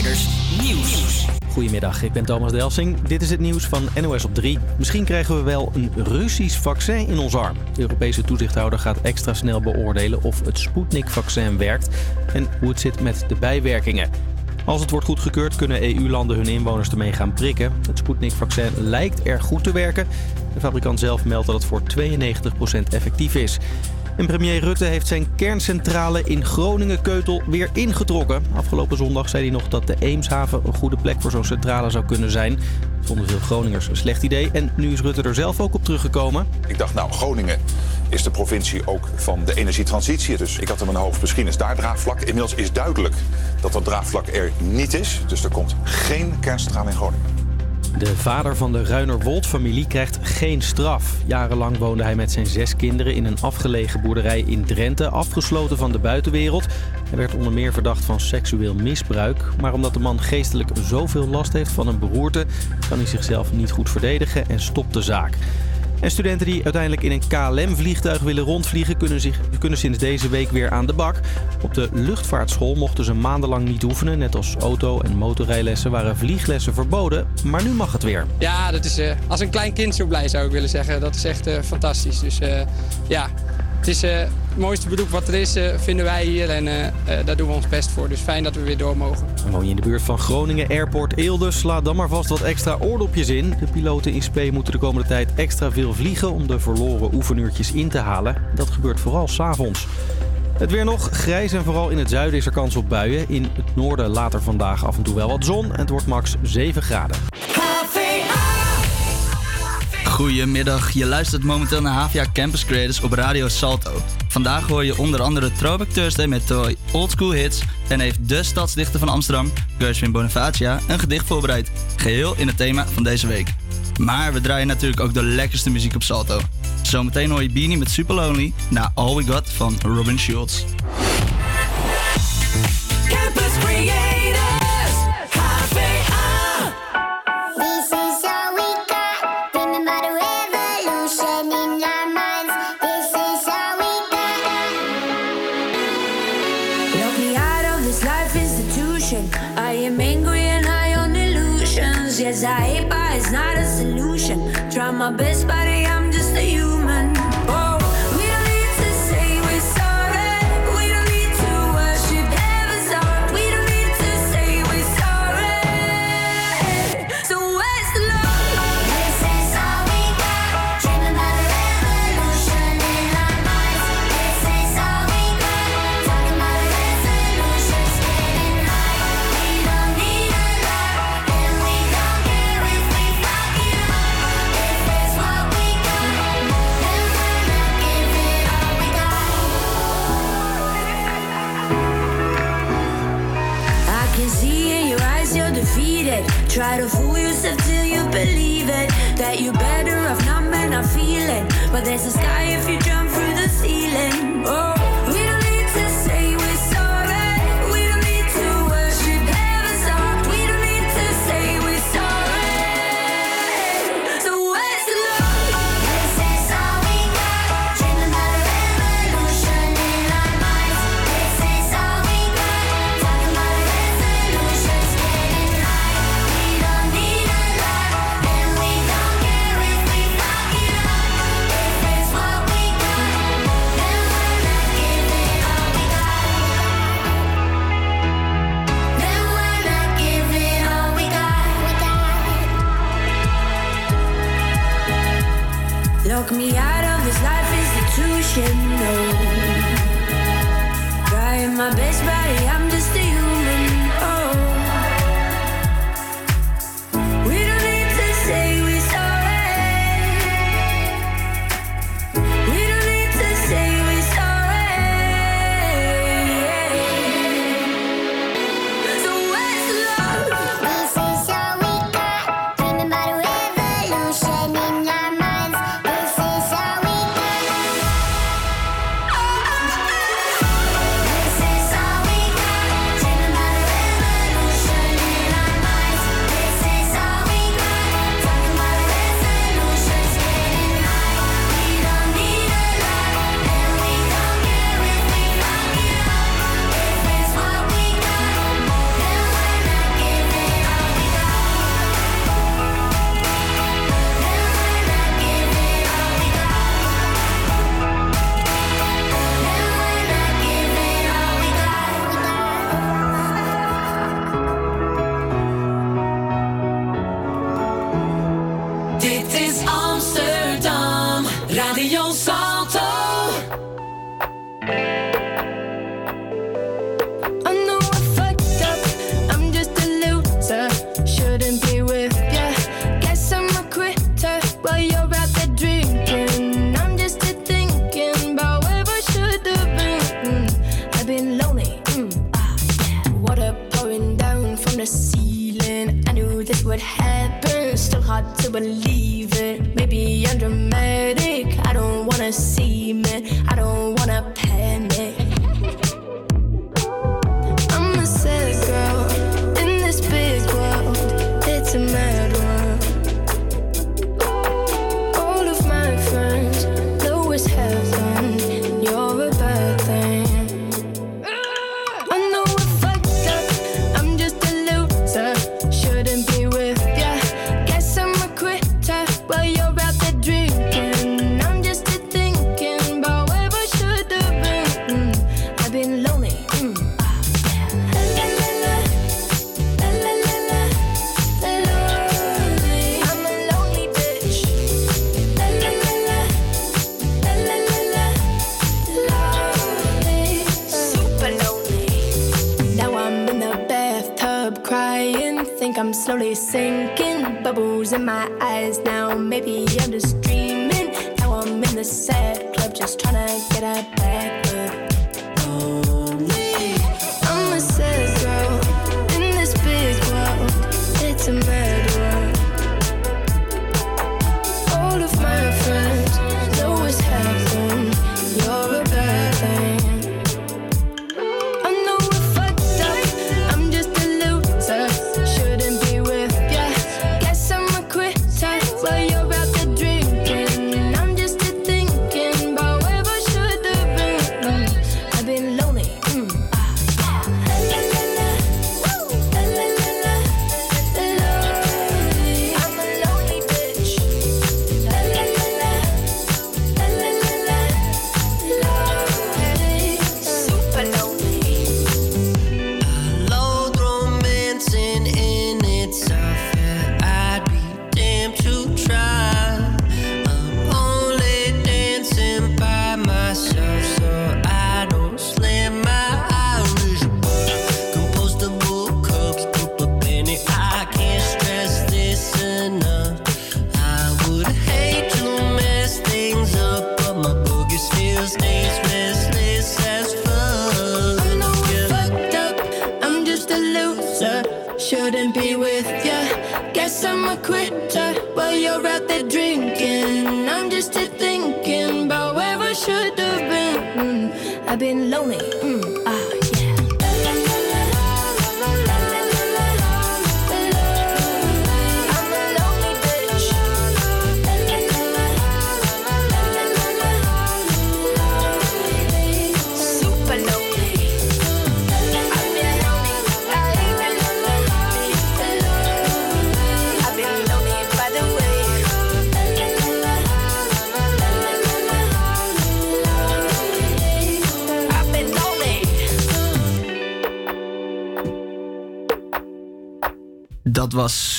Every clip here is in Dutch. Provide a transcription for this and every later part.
Nieuws. Goedemiddag, ik ben Thomas Delsing. Dit is het nieuws van NOS op 3. Misschien krijgen we wel een Russisch vaccin in ons arm. De Europese toezichthouder gaat extra snel beoordelen of het Sputnik-vaccin werkt en hoe het zit met de bijwerkingen. Als het wordt goedgekeurd, kunnen EU-landen hun inwoners ermee gaan prikken. Het Sputnik-vaccin lijkt erg goed te werken. De fabrikant zelf meldt dat het voor 92% effectief is. Premier Rutte heeft zijn kerncentrale in Groningen-Keutel weer ingetrokken. Afgelopen zondag zei hij nog dat de Eemshaven een goede plek voor zo'n centrale zou kunnen zijn. Dat vonden veel Groningers een slecht idee. En nu is Rutte er zelf ook op teruggekomen. Ik dacht, nou, Groningen is de provincie ook van de energietransitie. Dus ik had in mijn hoofd, misschien is daar draagvlak. Inmiddels is duidelijk dat dat draagvlak er niet is. Dus er komt geen kerncentrale in Groningen. De vader van de Ruiner-Wold-familie krijgt geen straf. Jarenlang woonde hij met zijn zes kinderen in een afgelegen boerderij in Drenthe, afgesloten van de buitenwereld. Hij werd onder meer verdacht van seksueel misbruik. Maar omdat de man geestelijk zoveel last heeft van een beroerte, kan hij zichzelf niet goed verdedigen en stopt de zaak. En studenten die uiteindelijk in een KLM-vliegtuig willen rondvliegen, kunnen, zich, kunnen sinds deze week weer aan de bak. Op de luchtvaartschool mochten ze maandenlang niet oefenen. Net als auto- en motorrijlessen waren vlieglessen verboden. Maar nu mag het weer. Ja, dat is uh, als een klein kind zo blij zou ik willen zeggen. Dat is echt uh, fantastisch. Dus uh, ja, het is het mooiste beroep wat er is, vinden wij hier. En daar doen we ons best voor. Dus fijn dat we weer door mogen. En woon je in de buurt van Groningen Airport Eelde, sla dan maar vast wat extra oordopjes in. De piloten in Spee moeten de komende tijd extra veel vliegen om de verloren oefenuurtjes in te halen. Dat gebeurt vooral s'avonds. Het weer nog grijs en vooral in het zuiden is er kans op buien. In het noorden later vandaag af en toe wel wat zon en het wordt max 7 graden. Goedemiddag, je luistert momenteel naar Havia Campus Creators op Radio Salto. Vandaag hoor je onder andere Throwback Thursday met Toy Old School Hits en heeft de stadsdichter van Amsterdam, Gershwin Bonifacia, een gedicht voorbereid. Geheel in het thema van deze week. Maar we draaien natuurlijk ook de lekkerste muziek op Salto. Zometeen hoor je Beanie met Super Lonely na All We Got van Robin Schultz.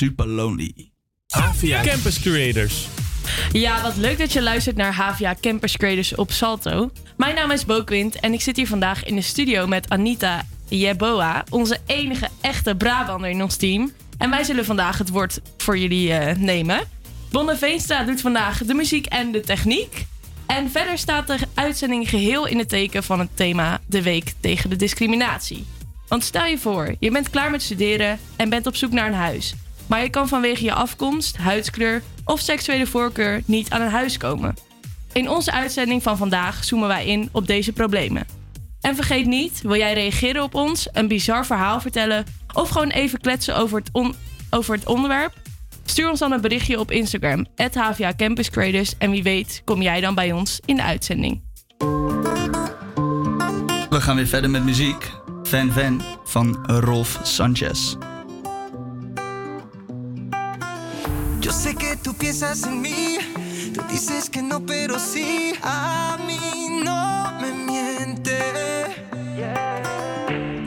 super lonely. Havia Campus Creators. Ja, wat leuk dat je luistert naar Havia Campus Creators op Salto. Mijn naam is Bokwind en ik zit hier vandaag in de studio met Anita Jeboa, onze enige echte Brabander in ons team. En wij zullen vandaag het woord voor jullie eh, nemen. Bonne Veenstra doet vandaag de muziek en de techniek. En verder staat de uitzending geheel in het teken van het thema De Week tegen de Discriminatie. Want stel je voor, je bent klaar met studeren en bent op zoek naar een huis. Maar je kan vanwege je afkomst, huidskleur of seksuele voorkeur niet aan een huis komen. In onze uitzending van vandaag zoomen wij in op deze problemen. En vergeet niet, wil jij reageren op ons, een bizar verhaal vertellen of gewoon even kletsen over het, over het onderwerp? Stuur ons dan een berichtje op Instagram, HVA Campus En wie weet, kom jij dan bij ons in de uitzending. We gaan weer verder met muziek. Van Van van Rolf Sanchez. Yo sé que tú piensas en mí, tú dices que no, pero sí, a mí no me miente.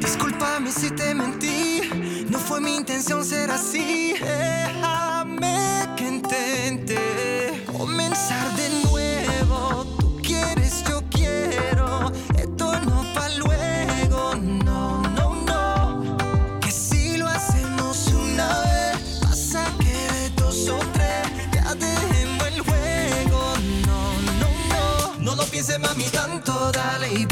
Discúlpame si te mentí, no fue mi intención ser así. Eh. toda la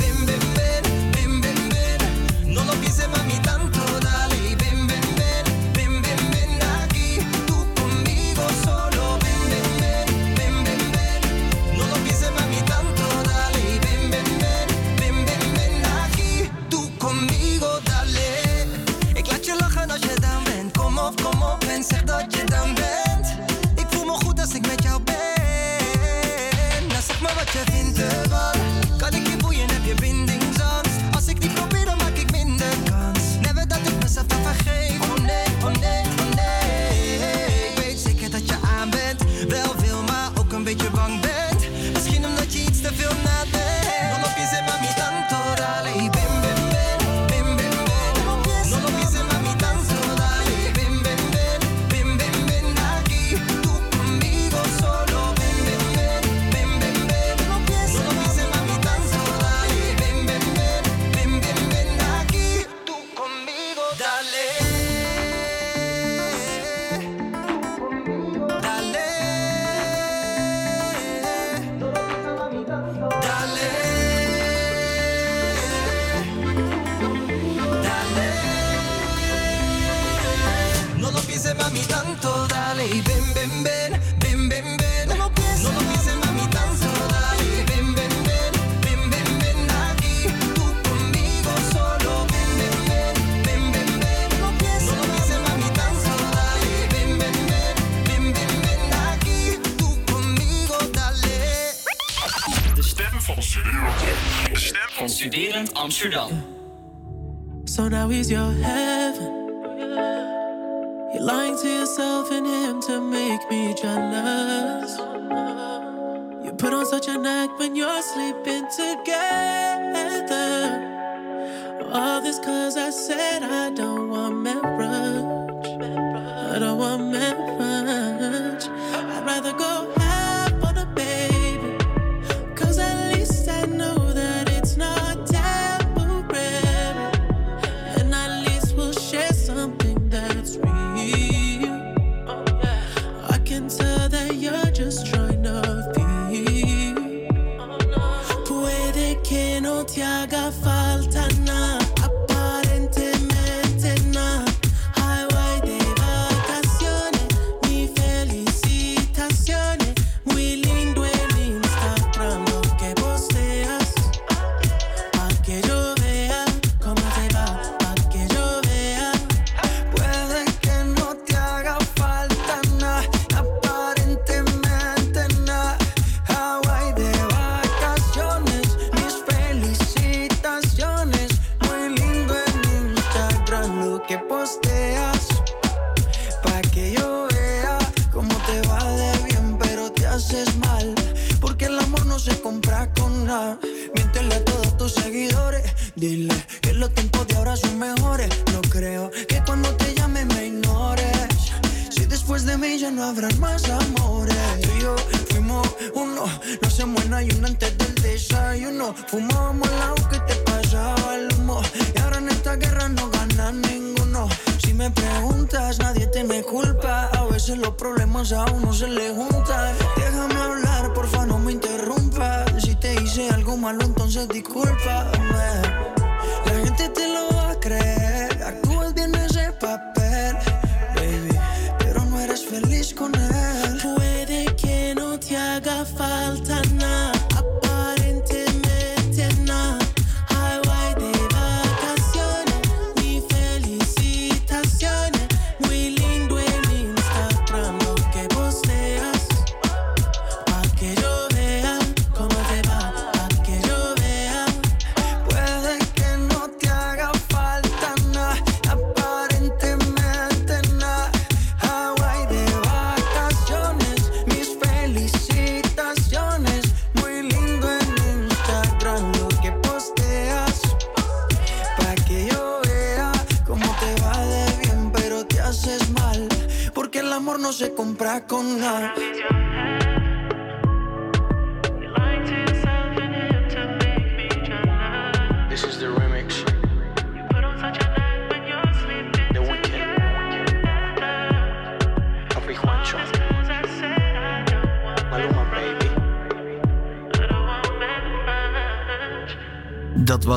Studerend Amsterdam. So now he's your heaven.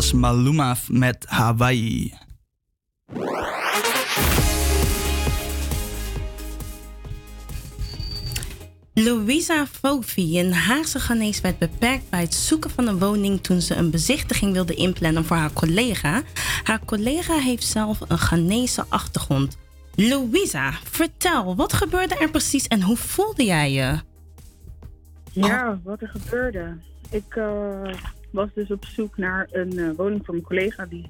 Was Maluma met Hawaii. Louisa Fofi, een Haagse Ghanese, werd beperkt bij het zoeken van een woning toen ze een bezichtiging wilde inplannen voor haar collega. Haar collega heeft zelf een Ghanese achtergrond. Louisa, vertel, wat gebeurde er precies en hoe voelde jij je? Ja, wat er gebeurde. Ik eh, was dus op zoek naar een eh, woning voor mijn collega die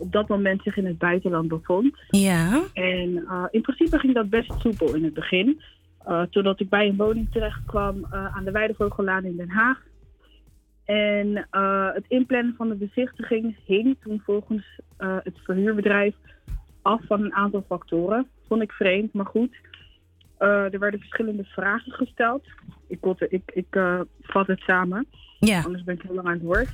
op dat moment zich in het buitenland bevond. Ja. En eh, in principe ging dat best soepel in het begin. Eh, totdat ik bij een woning terecht kwam eh, aan de Weidevogellaan in Den Haag. En het inplannen van de bezichtiging hing toen volgens het verhuurbedrijf af van een aantal factoren. Vond ik vreemd, maar goed. Er werden verschillende vragen gesteld. Ik, ik, ik vat het samen, Ja. anders ben ik heel lang aan het woord.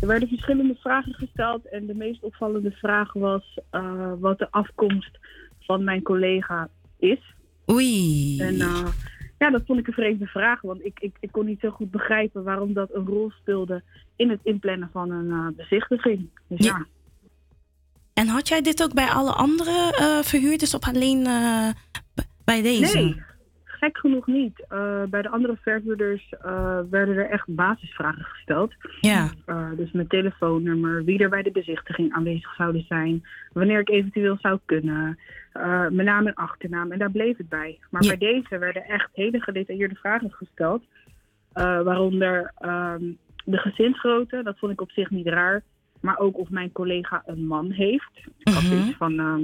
Er werden verschillende vragen gesteld en de meest opvallende vraag was eh, wat de afkomst van mijn collega is. Oei. En eh, ja, dat vond ik een vreemde vraag, want ik, ik, ik kon niet zo goed begrijpen waarom dat een rol speelde in het inplannen van een eh, bezichtiging. Dus ja. En had jij dit ook bij alle andere verhuurders of alleen bij deze? Nee, gek genoeg niet. Eh, bij de andere verhuurders eh, werden er echt basisvragen gesteld. Ja. Eh, dus mijn telefoonnummer, wie er bij de bezichtiging aanwezig zouden zijn, wanneer ik eventueel zou kunnen, mijn naam en achternaam. En daar bleef het bij. Maar Ja. bij deze werden echt hele gedetailleerde vragen gesteld. waaronder ehm, de gezinsgrootte, dat vond ik op zich niet raar. Maar ook of mijn collega een man heeft. Ik had Mhm. zoiets van, ehm,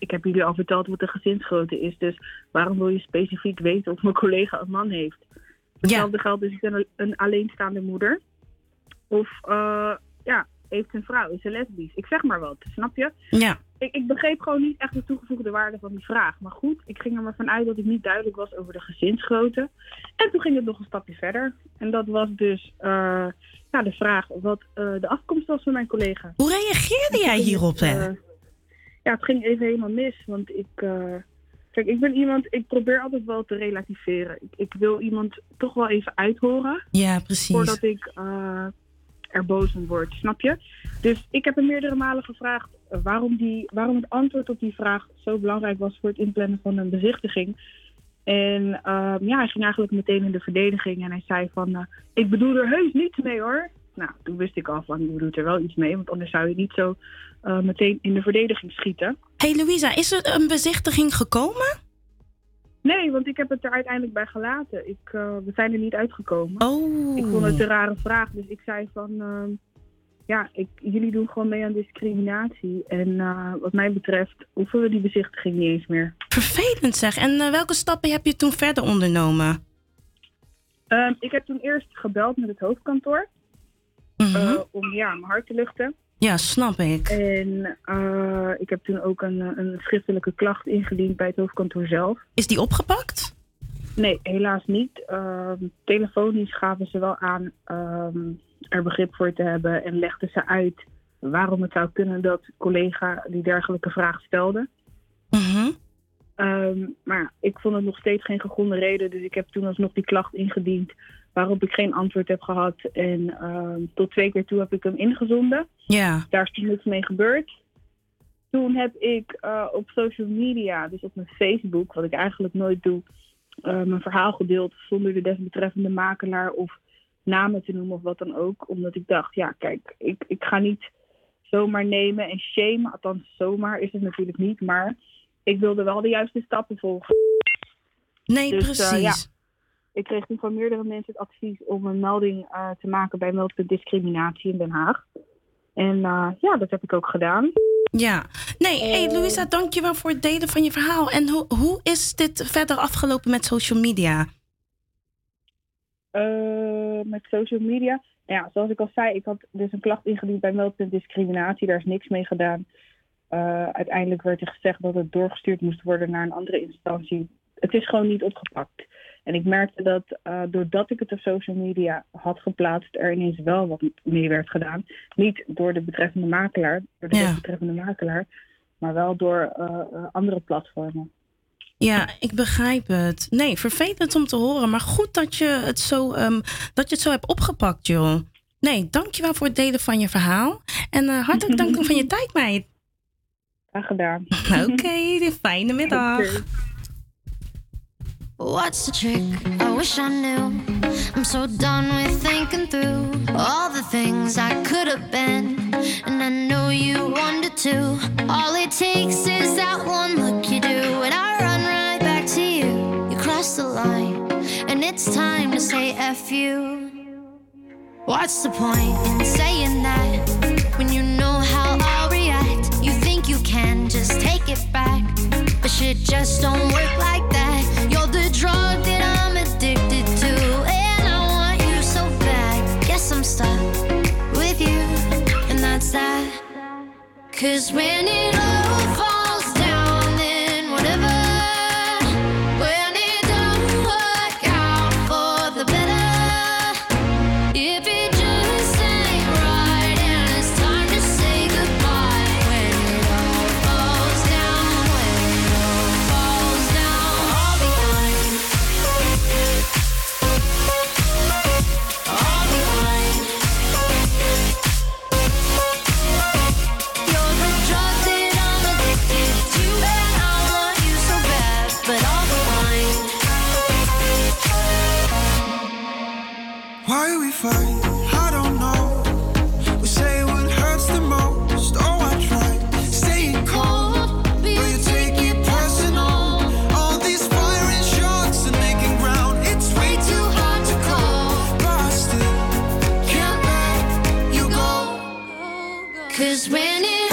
ik heb jullie al verteld wat de gezinsgrootte is. Dus waarom wil je specifiek weten of mijn collega een man heeft? Hetzelfde geldt dus een, een alleenstaande moeder. Of eh, ja, heeft een vrouw, is een lesbisch. Ik zeg maar wat, snap je? Ja. Ik, ik begreep gewoon niet echt de toegevoegde waarde van die vraag. Maar goed, ik ging er maar vanuit dat ik niet duidelijk was over de gezinsgrootte. En toen ging het nog een stapje verder. En dat was dus eh, ja, de vraag wat eh, de afkomst was van mijn collega. Hoe reageerde jij hierop, hè? Ja, het ging even helemaal mis. Want ik, eh, kijk, ik ben iemand, ik probeer altijd wel te relativeren. Ik, ik wil iemand toch wel even uithoren. Ja, precies. Voordat ik eh, er boos om word, snap je? Dus ik heb hem meerdere malen gevraagd eh, waarom, die, waarom het antwoord op die vraag zo belangrijk was voor het inplannen van een bezichtiging. En ehm, ja, hij ging eigenlijk meteen in de verdediging en hij zei van, ik bedoel er heus niets mee hoor. Nou, toen wist ik al van, je bedoelt er wel iets mee, want anders zou je niet zo eh, meteen in de verdediging schieten. hey Louisa, is er een bezichtiging gekomen? Nee, want ik heb het er uiteindelijk bij gelaten. Ik, eh, we zijn er niet uitgekomen. Oh. Ik vond het een rare vraag, dus ik zei van... ehm, ja, ik, jullie doen gewoon mee aan discriminatie. En eh, wat mij betreft hoeven we die bezichtiging niet eens meer. Vervelend zeg. En welke stappen heb je toen verder ondernomen? Ehm, ik heb toen eerst gebeld met het hoofdkantoor. Eh, om ja, mijn hart te luchten. Ja, snap ik. En eh, ik heb toen ook een, een schriftelijke klacht ingediend bij het hoofdkantoor zelf. Is die opgepakt? Nee, helaas niet. Ehm, telefonisch gaven ze wel aan ehm, er begrip voor te hebben en legden ze uit waarom het zou kunnen dat collega die dergelijke vraag stelde. Ehm, maar ik vond het nog steeds geen gegronde reden, dus ik heb toen alsnog die klacht ingediend waarop ik geen antwoord heb gehad. En ehm, tot twee keer toe heb ik hem ingezonden. Ja. Daar is toen niks mee gebeurd. Toen heb ik eh, op social media, dus op mijn Facebook, wat ik eigenlijk nooit doe, eh, mijn verhaal gedeeld zonder de desbetreffende makelaar of namen te noemen of wat dan ook. Omdat ik dacht, ja kijk, ik, ik ga niet zomaar nemen en shamen. Althans, zomaar is het natuurlijk niet, maar ik wilde wel de juiste stappen volgen. Nee, Dus, eh, precies. ja, ik kreeg toen van meerdere mensen het advies om een melding eh, te maken bij Meldpunt Discriminatie in Den Haag. En eh, ja, dat heb ik ook gedaan. Ja. Nee, hey, Louisa, dankjewel voor het delen van je verhaal. En hoe, hoe is dit verder afgelopen met social media? Met social media. Ja, zoals ik al zei, ik had dus een klacht ingediend bij Meldpunt Discriminatie. Daar is niks mee gedaan. Eh, uiteindelijk werd er gezegd dat het doorgestuurd moest worden naar een andere instantie. Het is gewoon niet opgepakt. En ik merkte dat eh, doordat ik het op social media had geplaatst, er ineens wel wat mee werd gedaan. Niet door de betreffende makelaar, door de Ja. betreffende makelaar, maar wel door eh, andere platformen. Ja, ik begrijp het. Nee, vervelend om te horen. Maar goed dat je het zo, ehm, dat je het zo hebt opgepakt, joh. Nee, dankjewel voor het delen van je verhaal. En hartelijk dank van je tijd, meid. Graag gedaan. Oké, fijne middag. What's the trick? I wish I knew. I'm so done with thinking through all the things I could have been. And I know you wanted to. All it takes is that one look you do, and I run right back to you. You cross the line, and it's time to say F you. What's the point in saying that when you know back, but shit just don't work like that. You're the drug that I'm addicted to, and I want you so bad. Guess I'm stuck with you, and that's that. Cause when it all I don't know. We say what hurts the most. Oh, I cold, but you take it personal. All these firing shots and making ground. It's way too hard to call. Can't let you. Cause when it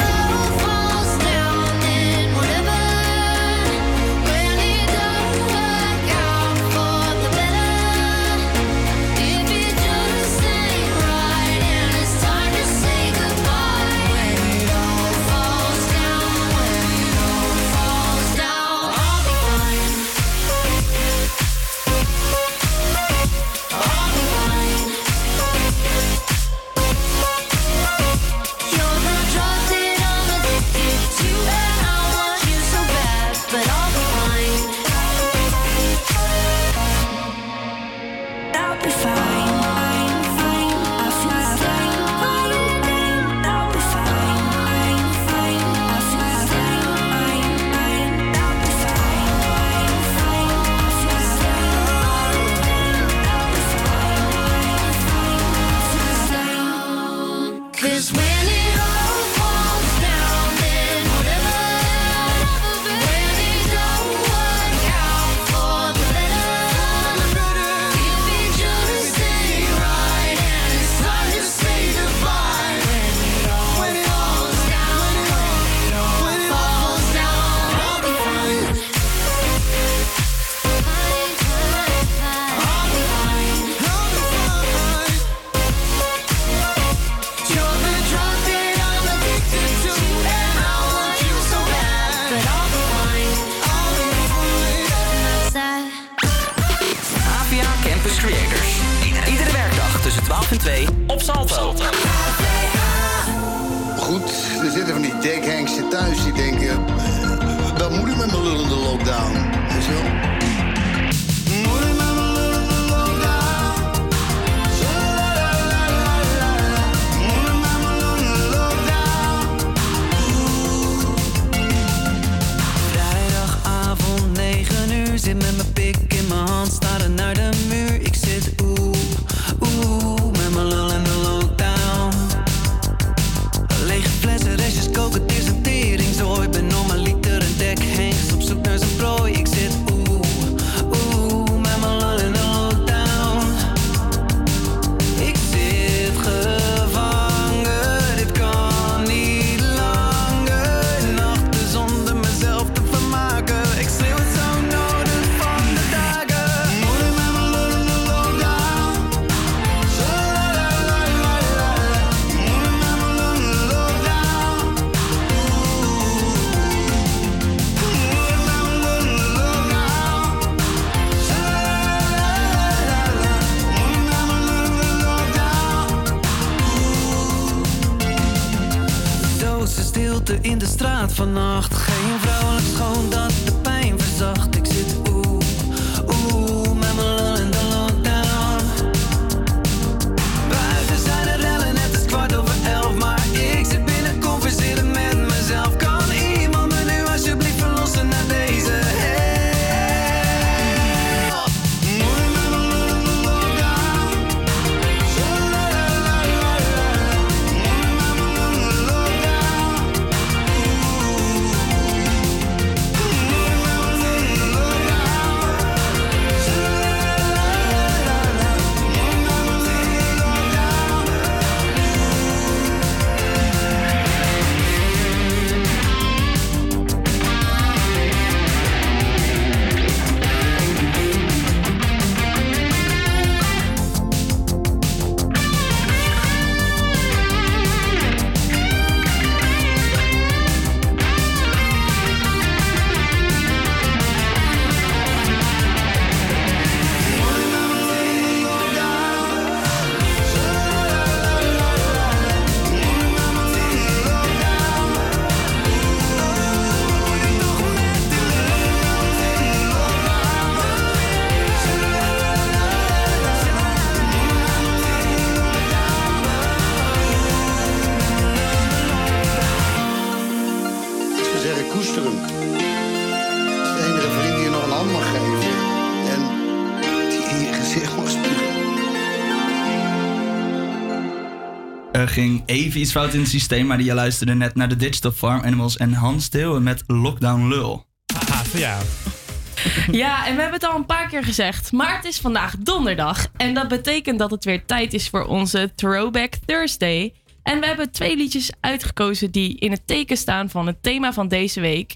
even iets fout in het systeem, maar je luisterde net naar de Digital Farm Animals en Hans Deeuwen met Lockdown Lul. Haha, ja. Ja, en we hebben het al een paar keer gezegd, maar het is vandaag donderdag. En dat betekent dat het weer tijd is voor onze Throwback Thursday. En we hebben twee liedjes uitgekozen die in het teken staan van het thema van deze week: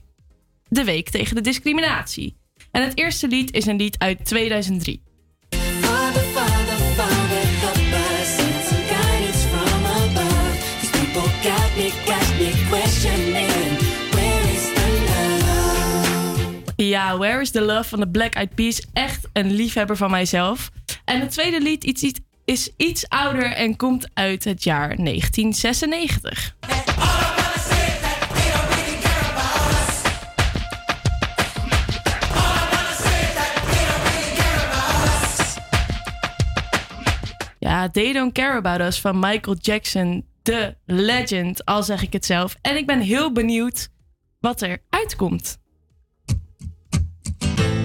de Week tegen de Discriminatie. En het eerste lied is een lied uit 2003. Ja, Where is the Love van de Black Eyed Peas. Echt een liefhebber van mijzelf. En het tweede lied iets, iets- is iets ouder en komt uit het jaar 1996. Ja, They Don't Care About Us van Michael Jackson, de legend, al zeg ik het zelf. En ik ben heel benieuwd wat er uitkomt.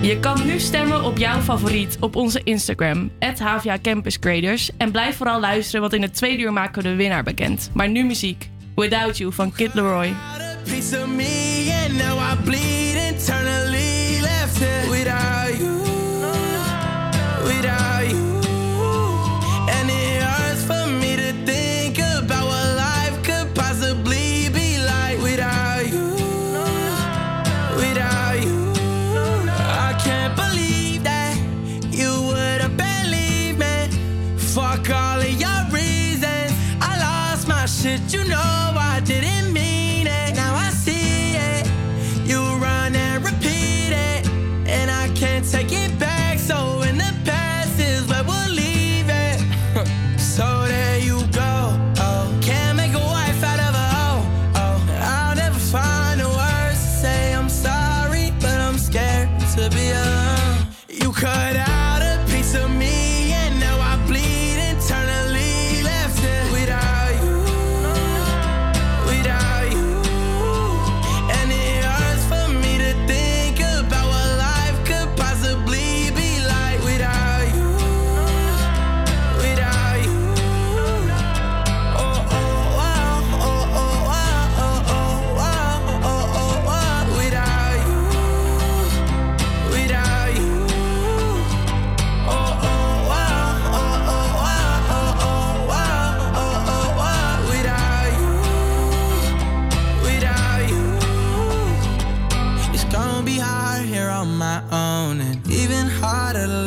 Je kan nu stemmen op jouw favoriet op onze Instagram, HVA Campus Graders. En blijf vooral luisteren, want in het tweede uur maken we de winnaar bekend. Maar nu muziek. Without You van Kid Leroy. Did you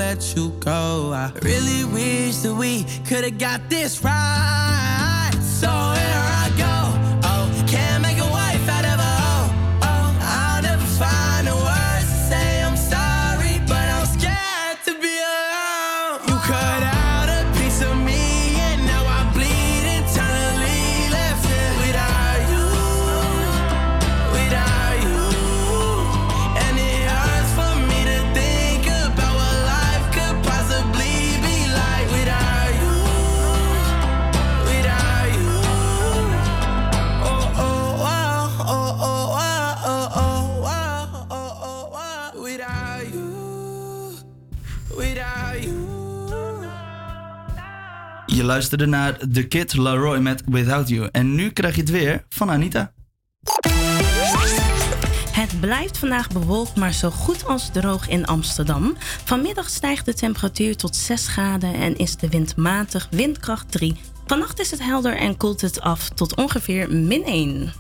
let you go. I really wish that we could have got this right. So here I Je luisterde naar The Kid Laroi met Without You. En nu krijg je het weer van Anita. Het blijft vandaag bewolkt, maar zo goed als droog in Amsterdam. Vanmiddag stijgt de temperatuur tot 6 graden en is de wind matig, windkracht 3. Vannacht is het helder en koelt het af tot ongeveer min 1.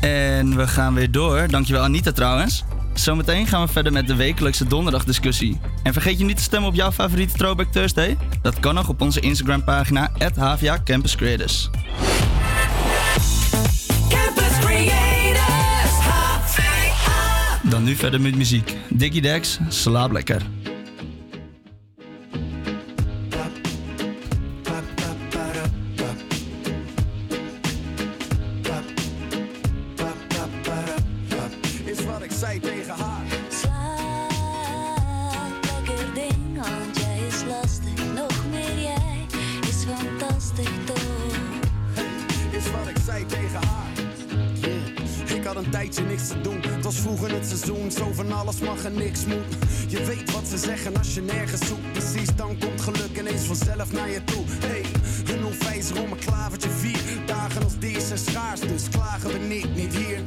En we gaan weer door. Dankjewel Anita trouwens. Zometeen gaan we verder met de wekelijkse donderdagdiscussie. En vergeet je niet te stemmen op jouw favoriete Throwback Thursday. Dat kan nog op onze Instagram pagina HVA Campus Creators. Campus Creators, HVA. Dan nu verder met muziek. Diggy Dex, slaap lekker. Niks. Het was vroeger het seizoen. Zo van alles mag en niks moet. Je weet wat ze zeggen als je nergens zoekt. Precies, dan komt geluk ineens vanzelf naar je toe. Hey, een onwijzer om een klavertje vier. Dagen als deze zijn schaars, dus klagen we niet, niet hier.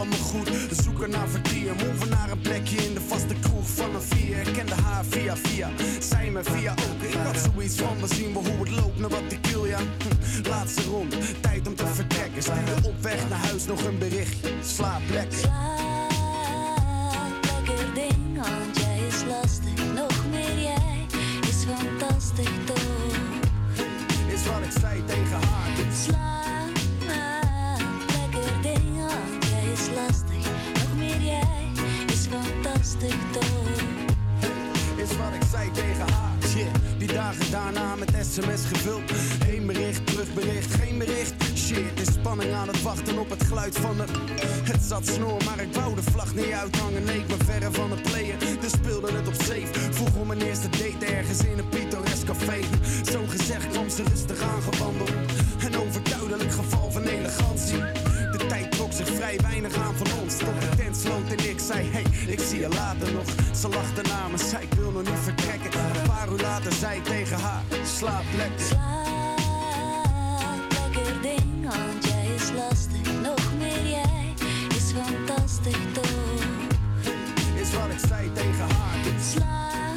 Allemaal goed, we zoeken naar vertier. Move naar een plekje in de vaste kroeg van een vier. Ik kende haar via via, zij me via ook. Ik had iets van, we zien wel hoe het loopt naar wat ik wil, ja. Hm, Laatste ronde, tijd om te vertrekken. Stuur op weg naar huis nog een berichtje. Slaap lekker. Lekker ding, want jij is lastig. Nog meer jij is fantastisch toch? Is wat ik zei tegen haar. Shit, die dagen daarna met sms gevuld. Heen bericht, terugbericht, geen bericht. Shit, is spanning aan het wachten op het geluid van de... Het zat snor, maar ik wou de vlag niet uithangen. Nee, ik ben verre van het player, dus speelde het op safe. Vroeg om mijn eerste date ergens in een pittoresk café. Zo gezegd kwam ze rustig aangewandeld. Een overduidelijk geval van elegantie. De tijd trok zich vrij weinig aan van ons. Tot de tent sloot en ik zei, hey, ik zie je later nog. Ze lachte na me, zei ik wil nog niet vertrekken. Een paar uur later zei ik tegen haar, slaap lekker. Lekker ding, want jij is lastig. Nog meer jij is fantastisch toch? Is wat ik zei tegen haar. Slaap,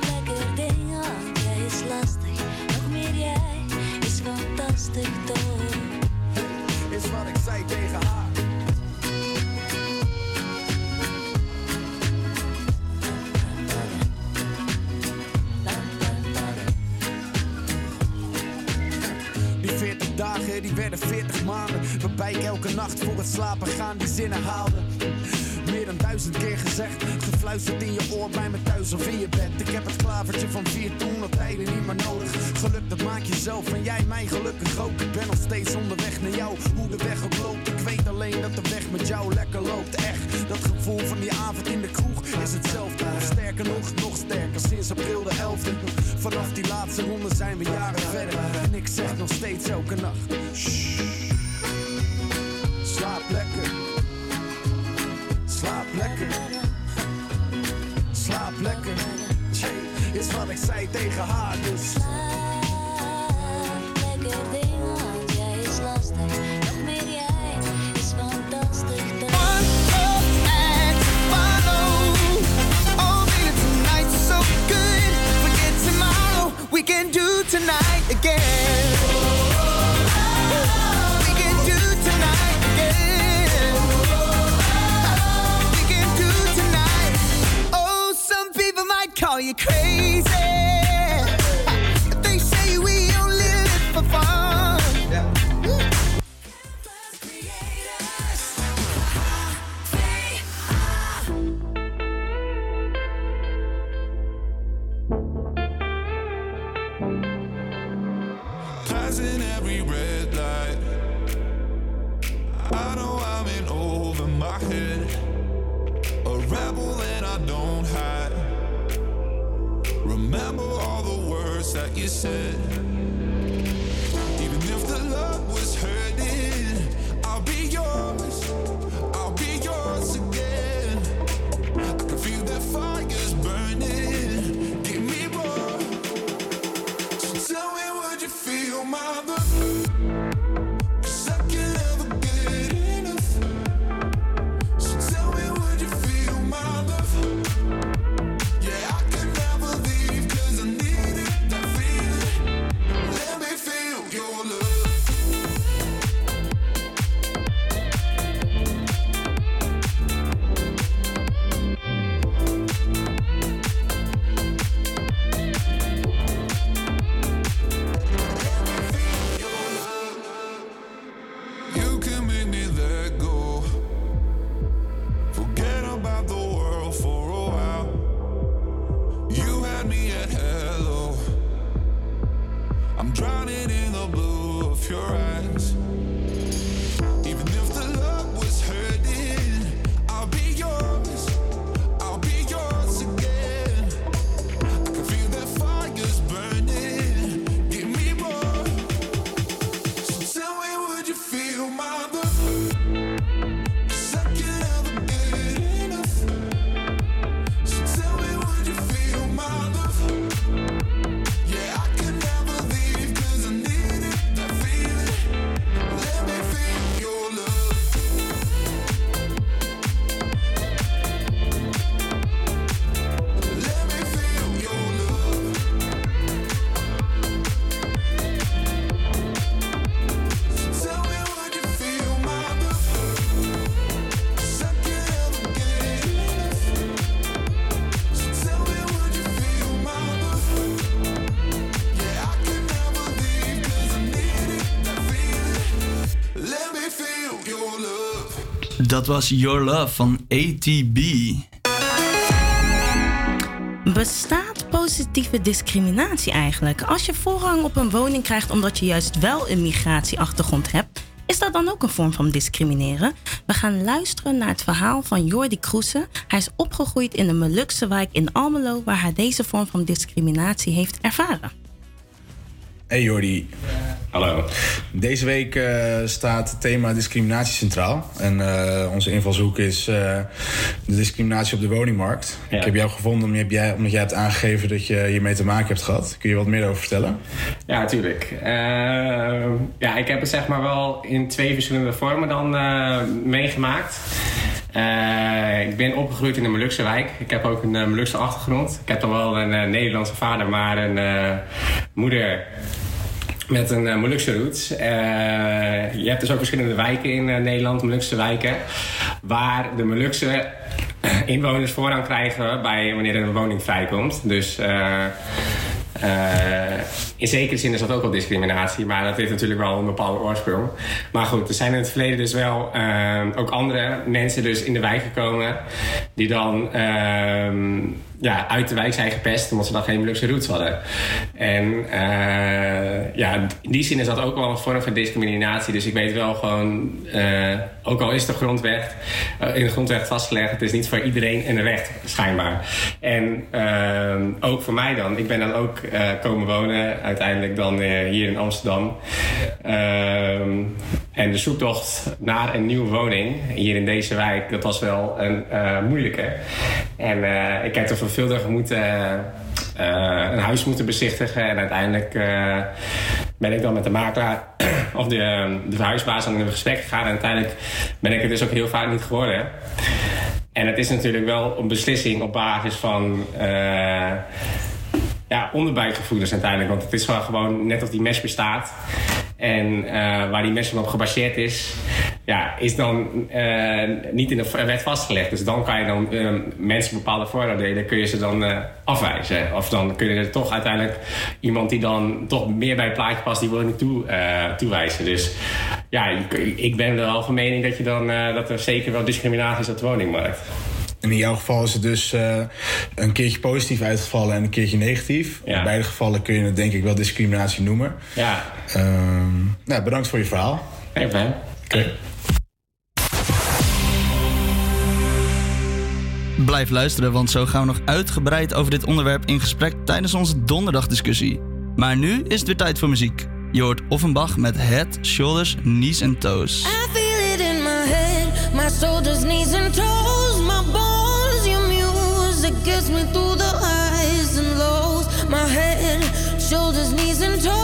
lekker ding, want jij is lastig. Nog meer jij is fantastisch toch? Voor het slapen gaan die zinnen haalde. Meer dan duizend keer gezegd, gefluisterd in je oor bij me thuis of in je bed. Ik heb het klavertje van vier toen al tijden niet meer nodig. Geluk dat maak je zelf en jij mij gelukkig ook. Ik ben nog steeds onderweg naar jou, hoe de weg ook loopt. Ik weet alleen dat de weg met jou lekker loopt. Echt, dat gevoel van die avond in de kroeg is hetzelfde. Sterker nog, nog sterker, sinds april de 11e. Vanaf die laatste ronde zijn we jaren verder. En ik zeg nog steeds elke nacht. "Shh, ik zei tegen haar, dus. Lekker ding, want jij is lastig. We can do tonight again. Crazy. Dat was Your Love van ATB. Bestaat positieve discriminatie eigenlijk? Als je voorrang op een woning krijgt omdat je juist wel een migratieachtergrond hebt, is dat dan ook een vorm van discrimineren? We gaan luisteren naar het verhaal van Jordi Kroese. Hij is opgegroeid in een Molukse wijk in Almelo, waar hij deze vorm van discriminatie heeft ervaren. Hey Jordi. Hallo. Deze week eh, staat het thema discriminatie centraal. En eh, onze invalshoek is eh, de discriminatie op de woningmarkt. Ik heb jou gevonden omdat jij, omdat jij hebt aangegeven dat je hiermee te maken hebt gehad. Kun je wat meer over vertellen? Ja, natuurlijk. ja, ik heb het zeg maar wel in twee verschillende vormen dan meegemaakt. Ik ben opgegroeid in een Molukse wijk. Ik heb ook een uh, Molukse achtergrond. Ik heb dan wel een Nederlandse vader, maar een moeder met een uh, Molukse roots. Eh, je hebt dus ook verschillende wijken in eh, Nederland, Molukse wijken, waar de Molukse inwoners voorrang krijgen bij wanneer er een woning vrijkomt. Dus in zekere zin is dat ook wel discriminatie, maar dat heeft natuurlijk wel een bepaalde oorsprong. Maar goed, er zijn in het verleden dus wel ook andere mensen dus in de wijk gekomen die dan ehm, ja, uit de wijk zijn gepest omdat ze dan geen Molukse roots hadden. En eh, ja, in die zin is dat ook wel een vorm van discriminatie. Dus ik weet wel gewoon, eh, ook al is de grondwet, eh, in de grondwet vastgelegd, het is niet voor iedereen een recht, schijnbaar. En ehm, ook voor mij dan. Ik ben dan ook eh, komen wonen, uiteindelijk dan hier in Amsterdam. En de zoektocht naar een nieuwe woning hier in deze wijk, dat was wel een eh, moeilijke. En eh, ik heb er veelvuldig moeten, eh, een huis moeten bezichtigen. En uiteindelijk ben ik dan met de makelaar of de, de huisbaas aan in gesprek gegaan. En uiteindelijk ben ik het dus ook heel vaak niet geworden. En het is natuurlijk wel een beslissing op basis van ja, onderbuikgevoelens uiteindelijk. Want het is gewoon net of die mes bestaat. En eh, waar die mes dan op gebaseerd is, ja, is dan eh, niet in de wet vastgelegd. Dus dan kan je dan eh, mensen bepaalde vooroordelen, kun je ze dan afwijzen. Of dan kun je er toch uiteindelijk iemand die dan toch meer bij het plaatje past, die wil je niet toe, toewijzen. Dus ja, ik, ik ben wel van mening dat, je dan, dat er zeker wel discriminatie is op de woningmarkt. En in jouw geval is het dus eh, een keertje positief uitgevallen en een keertje negatief. In beide gevallen kun je het denk ik wel discriminatie noemen. Ja. Ehm, nou, bedankt voor je verhaal. Hey, Ben. Oké. Blijf luisteren, want zo gaan we nog uitgebreid over dit onderwerp in gesprek tijdens onze donderdagdiscussie. Maar nu is het weer tijd voor muziek. Je hoort Offenbach met Head, Shoulders, Knees en Toes. I feel it in my head, my shoulders, knees, and toes, my music gets me through the highs and lows. My head, shoulders, knees, and toes,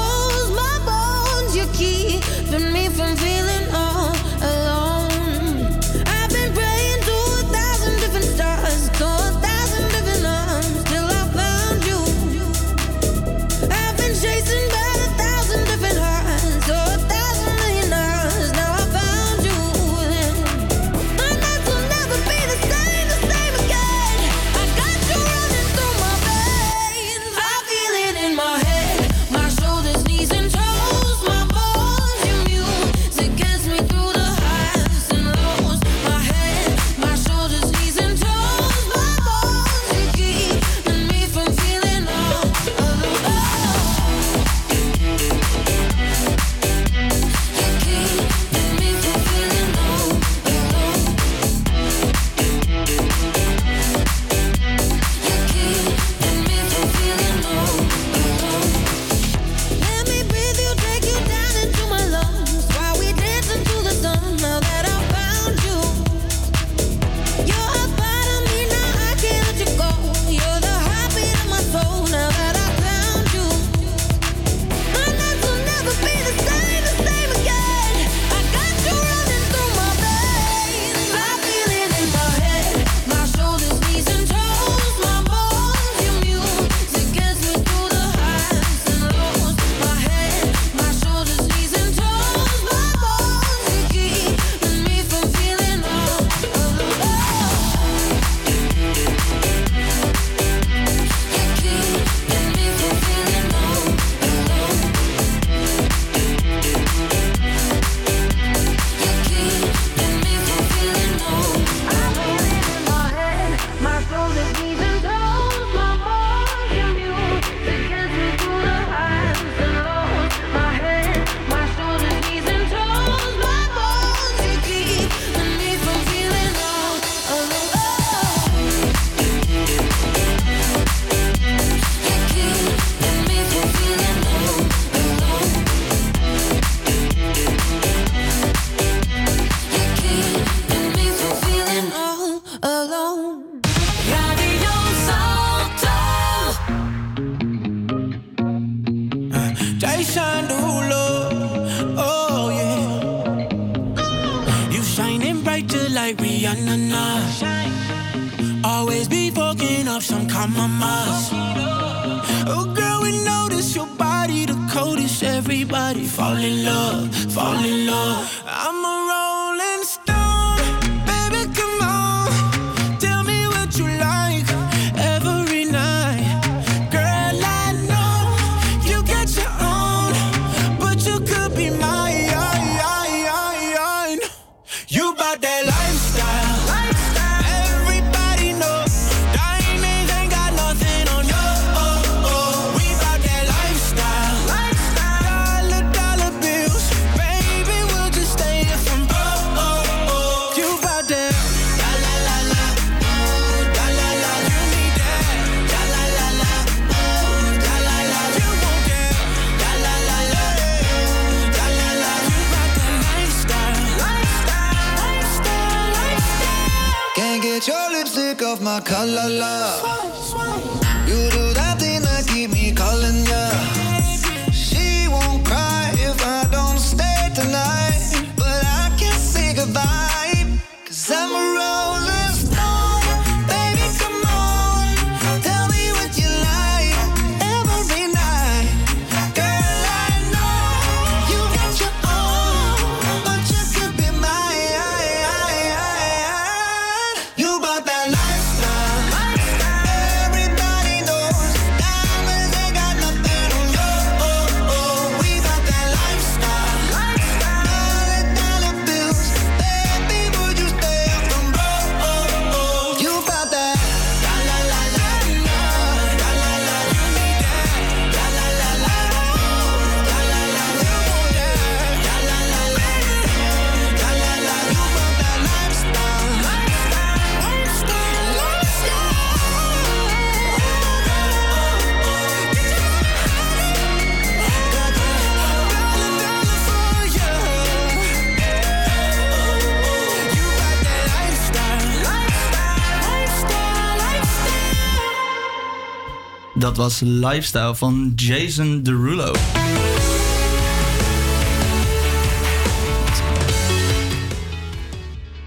Dat was Lifestyle van Jason Derulo.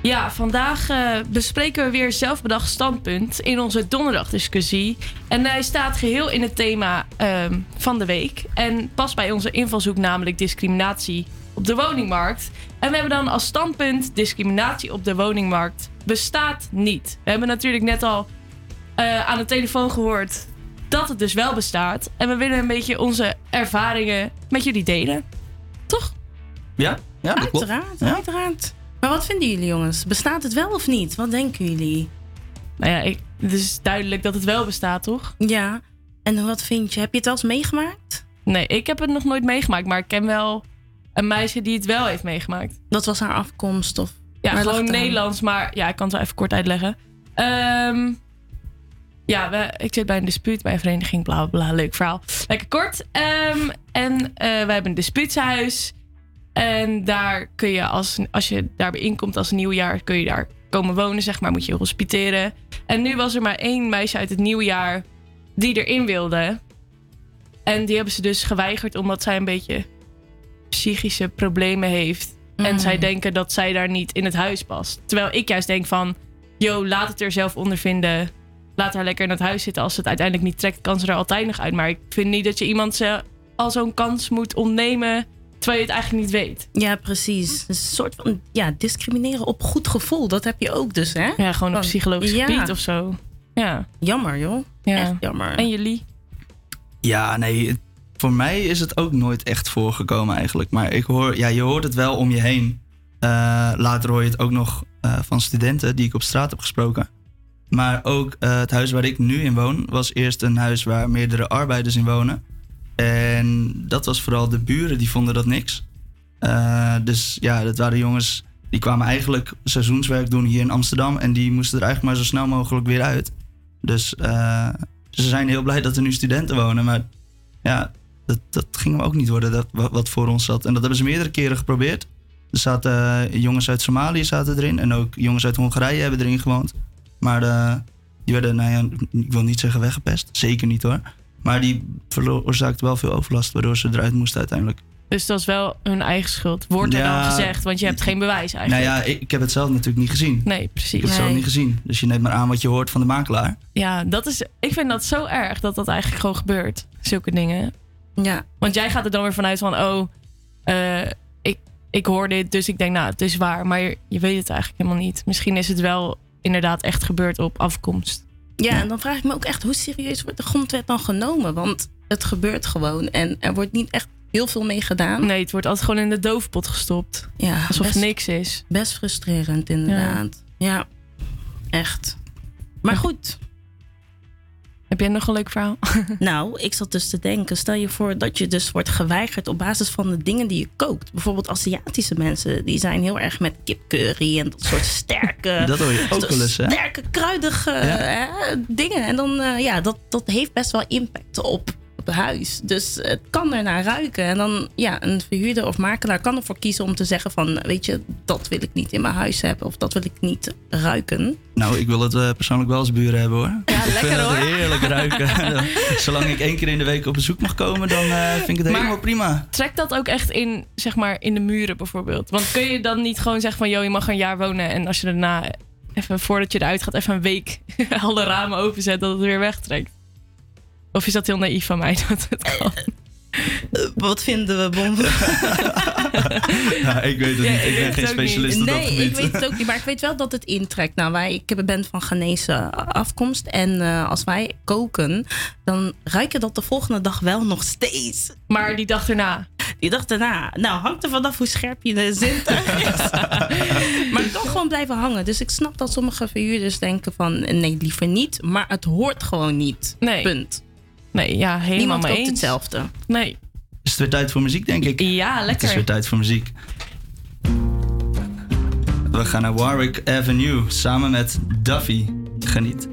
Ja, vandaag eh, bespreken we weer zelfbedacht standpunt in onze donderdagdiscussie. En hij staat geheel in het thema ehm, van de week. En past bij onze invalshoek, namelijk discriminatie op de woningmarkt. En we hebben dan als standpunt: discriminatie op de woningmarkt bestaat niet. We hebben natuurlijk net al eh, aan de telefoon gehoord dat het dus wel bestaat. En we willen een beetje onze ervaringen met jullie delen. Ja, ja dat klopt. Uiteraard, Ja. uiteraard. Maar wat vinden jullie jongens? Bestaat het wel of niet? Wat denken jullie? Nou ja, ik, het is duidelijk dat het wel bestaat, toch? Ja. En wat vind je? Heb je het wel eens meegemaakt? Nee, ik heb het nog nooit meegemaakt, maar ik ken wel een meisje die het wel heeft meegemaakt. Dat was haar afkomst of? Ja, gewoon? Nederlands, maar ja, ik kan het wel even kort uitleggen. Ehm, ja, we, ik zit bij een dispuut bij een vereniging, bla bla bla, leuk verhaal. Lekker kort. Ehm, en eh, wij hebben een dispuutshuis. En daar kun je, als, als je daarbij inkomt als nieuwjaar, kun je daar komen wonen, zeg maar, moet je hospiteren. En nu was er maar één meisje uit het nieuwjaar die erin wilde. En die hebben ze dus geweigerd omdat zij een beetje psychische problemen heeft. En Mm. zij denken dat zij daar niet in het huis past. Terwijl ik juist denk van, yo, laat het er zelf onder vinden. Laat haar lekker in het huis zitten. Als ze het uiteindelijk niet trekt, kan ze er altijd nog uit. Maar ik vind niet dat je iemand ze al zo'n kans moet ontnemen, terwijl je het eigenlijk niet weet. Ja, precies. Is een soort van ja, discrimineren op goed gevoel. Dat heb je ook dus, hè? Ja, gewoon op psychologisch Ja. gebied of zo. Ja. Jammer, joh. Ja. Echt jammer. En jullie? Ja, nee, voor mij is het ook nooit echt voorgekomen eigenlijk. Maar ik hoor, ja, je hoort het wel om je heen. Eh, later hoor je het ook nog eh, van studenten die ik op straat heb gesproken. Maar ook eh, het huis waar ik nu in woon was eerst een huis waar meerdere arbeiders in wonen. En dat was vooral de buren die vonden dat niks. Eh, dus ja, dat waren jongens die kwamen eigenlijk seizoenswerk doen hier in Amsterdam. En die moesten er eigenlijk maar zo snel mogelijk weer uit. Dus eh, ze zijn heel blij dat er nu studenten wonen. Maar ja, dat, dat ging hem ook niet worden dat, wat, voor ons zat. En dat hebben ze meerdere keren geprobeerd. Er zaten jongens uit Somalië zaten erin. En ook jongens uit Hongarije hebben erin gewoond. Maar eh, die werden, nou ja, ik wil niet zeggen weggepest. Zeker niet hoor. Maar die veroorzaakte wel veel overlast, waardoor ze eruit moesten uiteindelijk. Dus dat is wel hun eigen schuld. Wordt er Ja. dan gezegd, want je hebt geen bewijs eigenlijk. Nou ja, ik, ik heb het zelf natuurlijk niet gezien. Nee, precies. Ik heb het zelf niet gezien. Dus je neemt maar aan wat je hoort van de makelaar. Ja, dat is, ik vind dat zo erg dat dat eigenlijk gewoon gebeurt. Zulke dingen. Ja. Want jij gaat er dan weer vanuit van, oh, eh, ik, ik hoor dit, dus ik denk, nou, het is waar. Maar je, je weet het eigenlijk helemaal niet. Misschien is het wel inderdaad echt gebeurd op afkomst. Ja, en dan vraag ik me ook echt hoe serieus wordt de grondwet dan genomen? Want het gebeurt gewoon en er wordt niet echt heel veel mee gedaan. Nee, het wordt altijd gewoon in de doofpot gestopt. Ja, Alsof best- niks is. Best frustrerend inderdaad. Ja, echt. Maar goed. Heb jij nog een leuk verhaal? Nou, ik zat dus te denken, stel je voor dat je dus wordt geweigerd op basis van de dingen die je kookt. Bijvoorbeeld Aziatische mensen, die zijn heel erg met kipcurry en dat soort sterke, Dat hoor je ook wel eens, hè? sterke kruidige hè, dingen. En dan, eh, ja, dat, dat heeft best wel impact op huis. Dus het kan er naar ruiken. En dan, ja, een verhuurder of makelaar kan ervoor kiezen om te zeggen van, weet je, dat wil ik niet in mijn huis hebben of dat wil ik niet ruiken. Nou, ik wil het eh, persoonlijk wel als buren hebben hoor. Ja, ik lekker, vind het hoor. heerlijk ruiken. Zolang ik één keer in de week op bezoek mag komen, dan eh, vind ik het Maar- helemaal prima. Trek dat ook echt in, zeg maar, in de muren bijvoorbeeld. Want kun je dan niet gewoon zeggen van... joh, je mag een jaar wonen en als je daarna... even voordat je eruit gaat, even een week alle ramen openzet... dat het weer wegtrekt? Of is dat heel naïef van mij dat het kan? Wat vinden we, Bom? Ja, ik weet het Ja, niet. ik ben geen specialist op dat Nee, gebied. ik weet het ook niet. Maar ik weet wel dat het intrekt. Nou, wij, ik ben van Ghanese afkomst. En eh, als wij koken, dan ruiken dat de volgende dag wel nog steeds. Maar die dag erna? Die dag erna. Nou, hangt er vanaf hoe scherp je de zintuig is. maar het kan gewoon blijven hangen. Dus ik snap dat sommige verhuurders denken van... nee, liever niet. Maar het hoort gewoon niet. Nee. Punt. Nee, ja, helemaal Niemand mee eens. hetzelfde. Nee. Is het weer tijd voor muziek, denk ik? Ja, Het lekker. is weer tijd voor muziek. We gaan naar Warwick Avenue samen met Duffy. Geniet.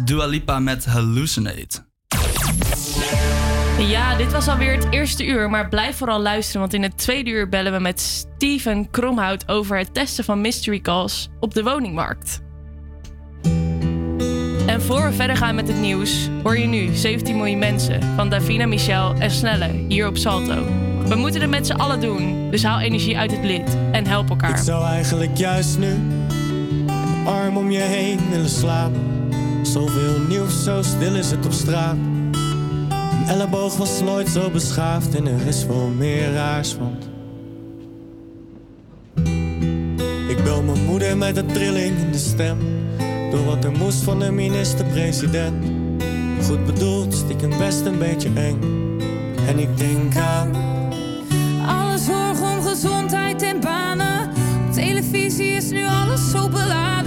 Dua Lipa met Hallucinate. Ja, dit was alweer het eerste uur, maar blijf vooral luisteren, want in het tweede uur bellen we met Steven Kromhout over het testen van mystery calls op de woningmarkt. En voor we verder gaan met het nieuws, hoor je nu 17 miljoen mensen van Davina Michel en Snelle hier op Salto. We moeten het met z'n allen doen, dus haal energie uit het lid en help elkaar. Ik zou eigenlijk juist nu, arm om je heen willen slapen Zoveel nieuws, zo stil is het op straat. Een elleboog was nooit zo beschaafd en er is veel meer raars, want... Ik bel mijn moeder met een trilling in de stem. Door wat er moest van de minister-president. Goed bedoeld, stiekem best een beetje eng. En ik denk aan... alles zorg om gezondheid en banen. Op televisie is nu alles zo beladen.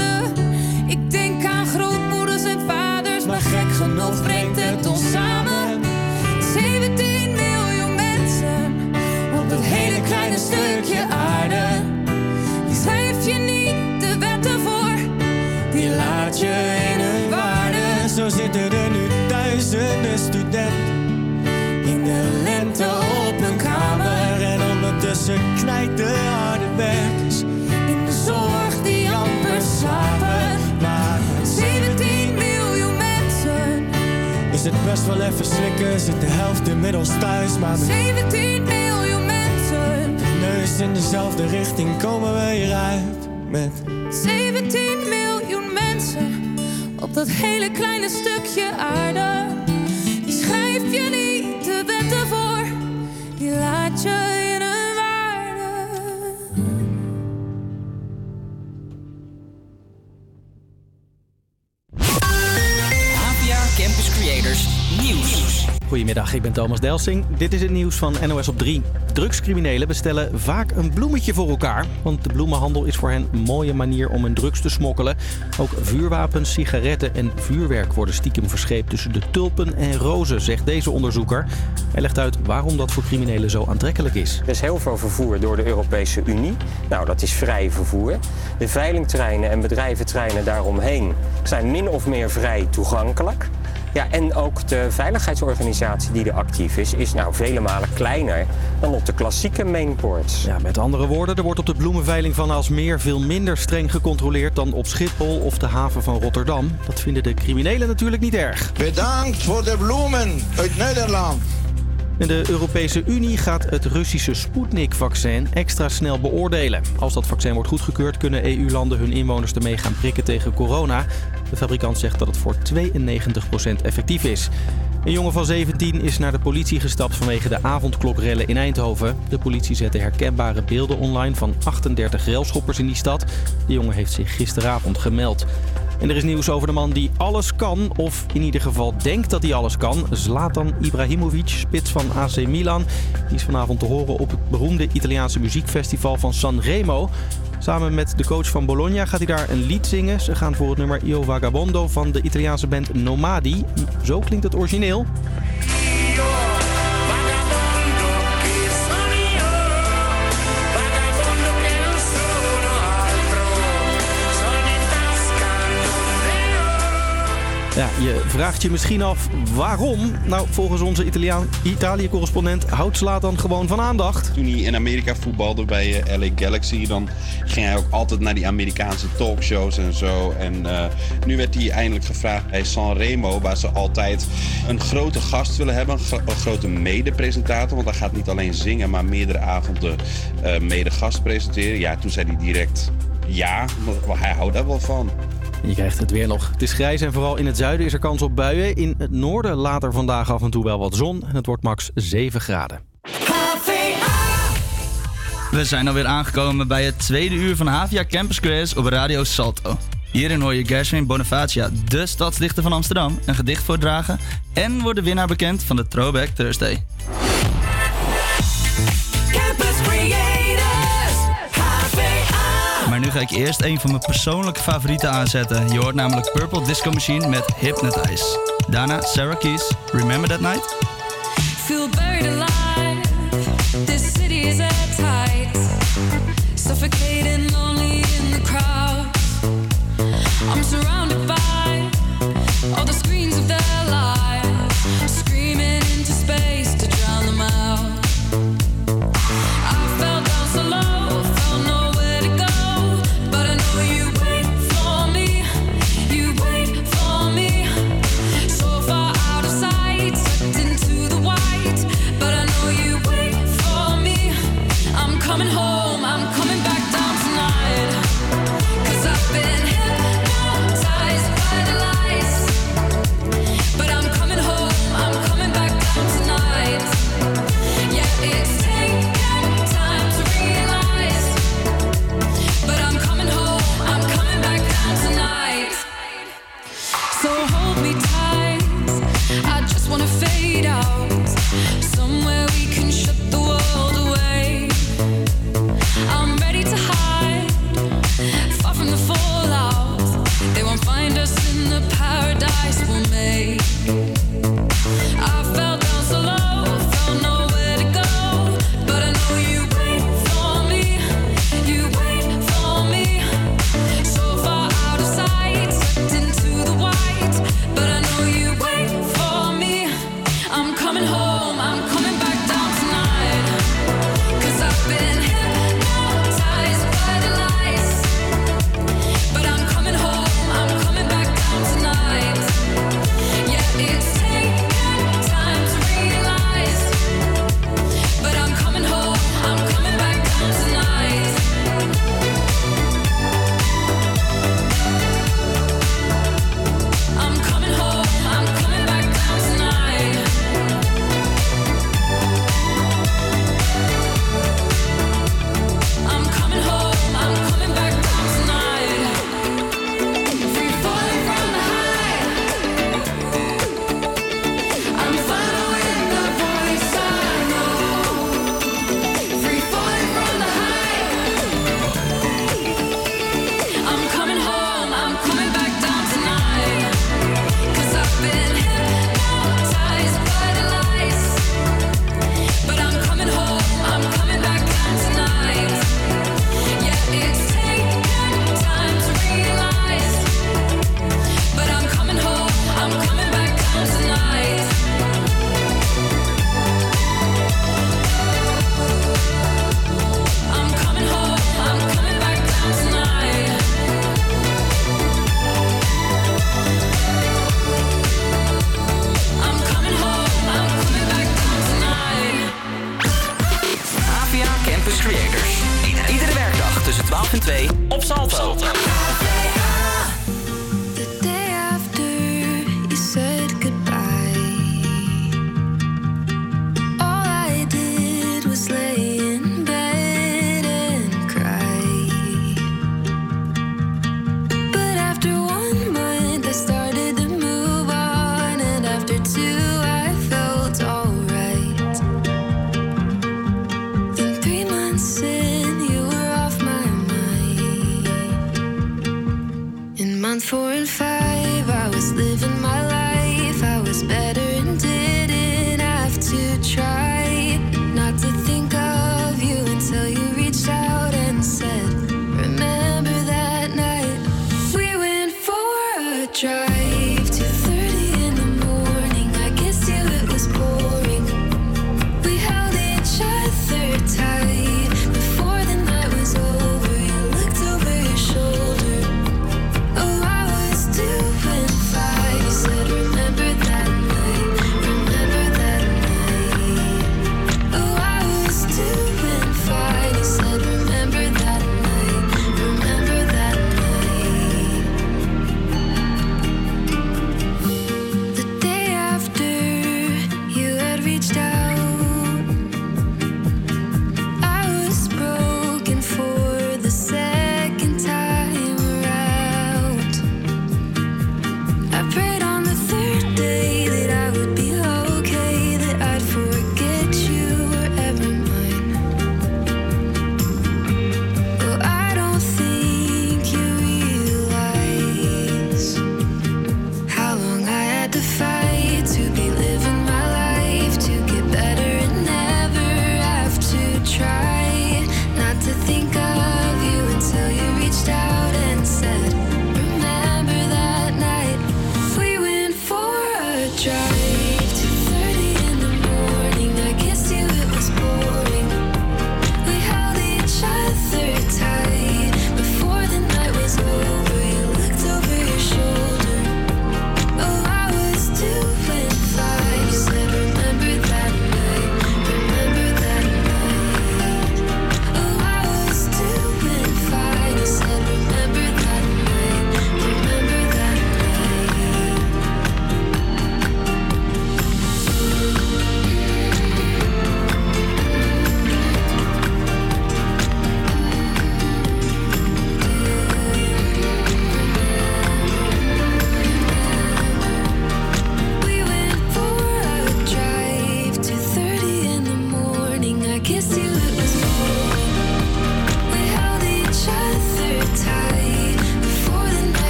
stukje aarde. Die schrijf je niet de wetten voor, die laat je in hun waarde. Zo zitten er nu duizenden studenten in de lente op een kamer. En ondertussen knijt de harde werkers in de zorg die amper slapen. Maar 17 miljoen mensen is het best wel even slikken, zit de helft inmiddels thuis. Maar 17 miljoen in dezelfde richting komen we hieruit. Met 17 miljoen mensen op dat hele kleine stukje aarde. Die schrijf je niet de wetten voor, die laat Goedemiddag, ik ben Thomas Delsing. Dit is het nieuws van NOS op 3. Drugscriminelen bestellen vaak een bloemetje voor elkaar. Want de bloemenhandel is voor hen een mooie manier om hun drugs te smokkelen. Ook vuurwapens, sigaretten en vuurwerk worden stiekem verscheept tussen de tulpen en rozen, zegt deze onderzoeker. Hij legt uit waarom dat voor criminelen zo aantrekkelijk is. Er is heel veel vervoer door de Europese Unie. Nou, dat is vrij vervoer. De veilingterreinen en bedrijventerreinen daaromheen zijn min of meer vrij toegankelijk. Ja, en ook de veiligheidsorganisatie die er actief is, is nou vele malen kleiner dan op de klassieke mainports. Ja, met andere woorden, er wordt op de bloemenveiling van Aalsmeer veel minder streng gecontroleerd dan op Schiphol of de haven van Rotterdam. Dat vinden de criminelen natuurlijk niet erg. Bedankt voor de bloemen uit Nederland. En de Europese Unie gaat het Russische Sputnik-vaccin extra snel beoordelen. Als dat vaccin wordt goedgekeurd, kunnen EU-landen hun inwoners ermee gaan prikken tegen corona. De fabrikant zegt dat het voor 92% effectief is. Een jongen van 17 is naar de politie gestapt vanwege de avondklokrellen in Eindhoven. De politie zette herkenbare beelden online van 38 relschoppers in die stad. De jongen heeft zich gisteravond gemeld. En er is nieuws over de man die alles kan, of in ieder geval denkt dat hij alles kan. Zlatan Ibrahimovic, spits van AC Milan. Die is vanavond te horen op het beroemde Italiaanse muziekfestival van Sanremo. Samen met de coach van Bologna gaat hij daar een lied zingen. Ze gaan voor het nummer Io Vagabondo van de Italiaanse band Nomadi. Zo klinkt het origineel. Ja, je vraagt je misschien af waarom. Nou, volgens onze Italië-correspondent houdt Zlatan gewoon van aandacht. Toen hij in Amerika voetbalde bij eh, LA Galaxy, dan ging hij ook altijd naar die Amerikaanse talkshows en zo. En eh, nu werd hij eindelijk gevraagd bij Sanremo, waar ze altijd een grote gast willen hebben, een, gro- een grote mede-presentator. Want hij gaat niet alleen zingen, maar meerdere avonden eh, mede-gast presenteren. Ja, toen zei hij direct ja, want hij houdt daar wel van. Je krijgt het weer nog. Het is grijs en vooral in het zuiden is er kans op buien. In het noorden later vandaag af en toe wel wat zon. En het wordt max 7 graden. We zijn alweer aangekomen bij het tweede uur van Havia Campus Quiz op Radio Salto. Hierin hoor je Gershwin Bonifacia, de stadsdichter van Amsterdam, een gedicht voordragen. En wordt de winnaar bekend van de Throwback Thursday. Maar nu ga ik eerst een van mijn persoonlijke favorieten aanzetten. Je hoort namelijk Purple Disco Machine met Hypnotize. Daarna Sarah Keys, Remember That Night. Feel buried alive. This city is at tight. Suffocating, lonely in the crowd. I'm surrounded by all the screens of their lives,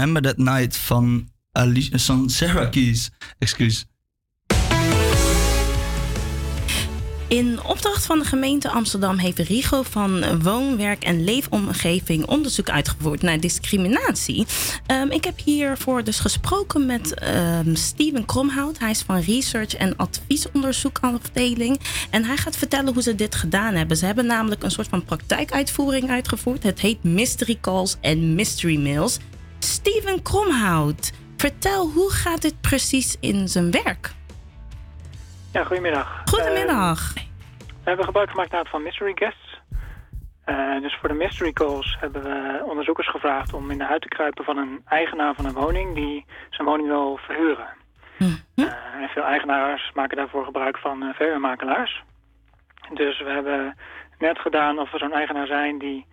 Remember That Night van, Alicia. Excuus. In opdracht van de gemeente Amsterdam heeft Rigo van Woon, Werk en Leefomgeving onderzoek uitgevoerd naar discriminatie. Ehm, ik heb hiervoor dus gesproken met ehm, Steven Kromhout. Hij is van Research en Adviesonderzoekafdeling. En hij gaat vertellen hoe ze dit gedaan hebben. Ze hebben namelijk een soort van praktijkuitvoering uitgevoerd. Het heet Mystery Calls en Mystery Mails. Steven Kromhout, vertel hoe gaat dit precies in zijn werk? Ja, goedemiddag. Goedemiddag. Eh, we hebben gebruik gemaakt van mystery guests. Eh, dus voor de mystery calls hebben we onderzoekers gevraagd om in de huid te kruipen van een eigenaar van een woning die zijn woning wil verhuren. Eh, en veel eigenaars maken daarvoor gebruik van verhuurmakelaars. Dus we hebben net gedaan of we zo'n eigenaar zijn die,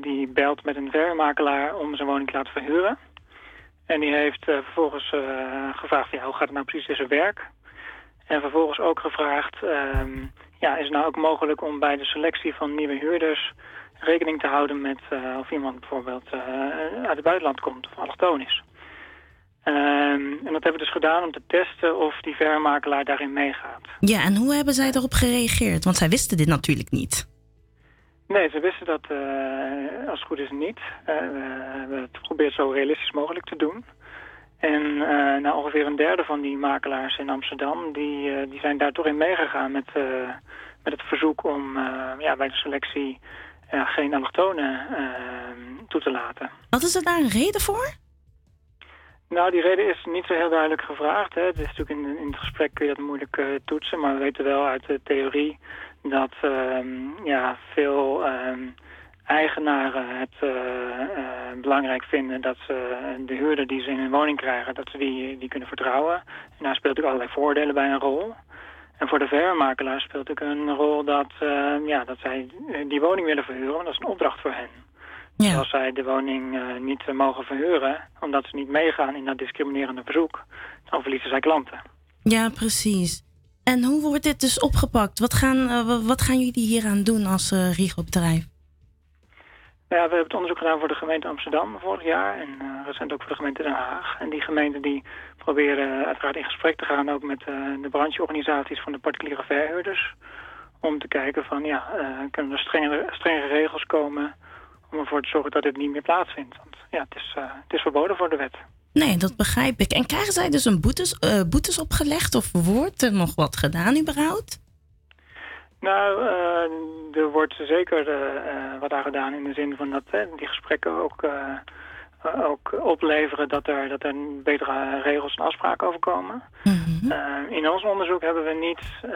die belt met een verhuurmakelaar om zijn woning te laten verhuren. En die heeft eh, vervolgens eh, gevraagd, ja, hoe gaat het nou precies in zijn werk? En vervolgens ook gevraagd, ehm, ja, is het nou ook mogelijk om bij de selectie van nieuwe huurders rekening te houden met eh, of iemand bijvoorbeeld uit het buitenland komt of allochtoon is. Ehm, en dat hebben we dus gedaan om te testen of die vermakelaar daarin meegaat. Ja, en hoe hebben zij erop gereageerd? Want zij wisten dit natuurlijk niet. Nee, ze wisten dat eh, als het goed is niet. Eh, we hebben het geprobeerd zo realistisch mogelijk te doen. En nou, ongeveer een derde van die makelaars in Amsterdam... die, die zijn daar toch in meegegaan met, met het verzoek om ja, bij de selectie geen allochtonen toe te laten. Hadden ze daar een reden voor? Nou, die reden is niet zo heel duidelijk gevraagd. Hè. Het is natuurlijk in, in het gesprek kun je dat moeilijk toetsen, maar we weten wel uit de theorie dat ehm, ja, veel ehm, eigenaren het eh, eh, belangrijk vinden dat ze de huurder die ze in hun woning krijgen, dat ze die, die kunnen vertrouwen. En daar speelt natuurlijk allerlei voordelen bij een rol. En voor de verhuurmakelaar speelt natuurlijk een rol dat, ehm, ja, dat zij die woning willen verhuren, want dat is een opdracht voor hen. Dus als zij de woning eh, niet mogen verhuren, omdat ze niet meegaan in dat discriminerende verzoek, dan verliezen zij klanten. Ja, precies. En hoe wordt dit dus opgepakt? Wat gaan, eh, wa- wat gaan jullie hier aan doen als uh, Riegopbedrijf? Nou ja, we hebben het onderzoek gedaan voor de gemeente Amsterdam vorig jaar en eh, recent ook voor de gemeente Den Haag. En die gemeenten die proberen uiteraard in gesprek te gaan ook met eh, de brancheorganisaties van de particuliere verhuurders. Om te kijken van ja, eh, kunnen er strengere, strengere regels komen om ervoor te zorgen dat dit niet meer plaatsvindt. Want ja, het is, eh, het is verboden voor de wet. Nee, dat begrijp ik. En krijgen zij dus een boetes, eh, boetes opgelegd of wordt er nog wat gedaan überhaupt? Nou, eh, er wordt zeker eh, wat aan gedaan in de zin van dat die gesprekken ook, ook opleveren dat er, dat er betere regels en afspraken over komen. Eh, in ons onderzoek hebben we niet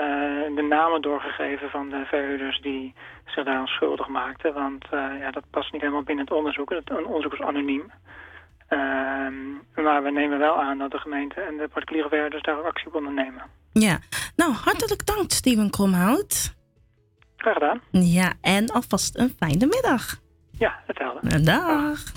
de namen doorgegeven van de verhuurders die zich daaraan schuldig maakten. Want ja, dat past niet helemaal binnen het onderzoek. Het onderzoek is anoniem. Ehm, maar we nemen wel aan dat de gemeente en de particuliere verhuurders daar ook actie op ondernemen. Ja. Nou, hartelijk dank Steven Kromhout. Graag gedaan. Ja, en alvast een fijne middag. Ja, hetzelfde. Dag.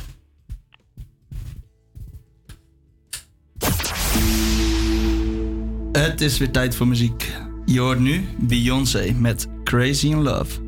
Het is weer tijd voor muziek. Je hoort nu Beyoncé met Crazy in Love.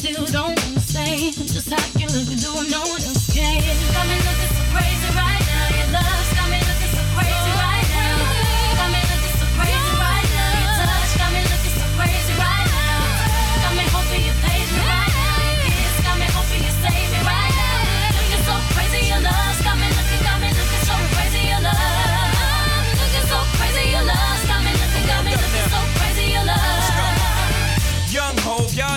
Still don't understand. Just how